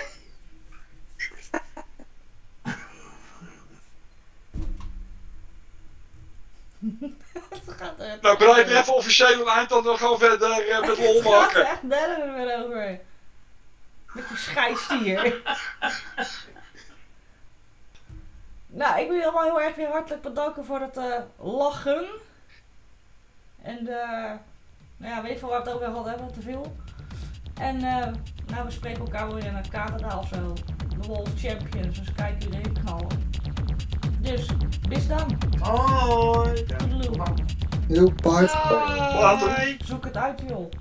[laughs] gaat echt- Nou, bereid er even officieel een eind dan gaan we verder eh, met lol [laughs] maken. echt nergens meer over. Met je scheistier. [laughs] nou, ik wil je allemaal heel erg weer hartelijk bedanken voor het eh, lachen. En eh, nou ja, weet je van waar we het over hadden, hebben te veel. En nou, we spreken elkaar weer in een Canada of zo. De Wolf Champions, dus kijken jullie knallen. Dus, bis dan. Hoi. Toedeloe. Yo, paard. Later. Zoek het uit, joh.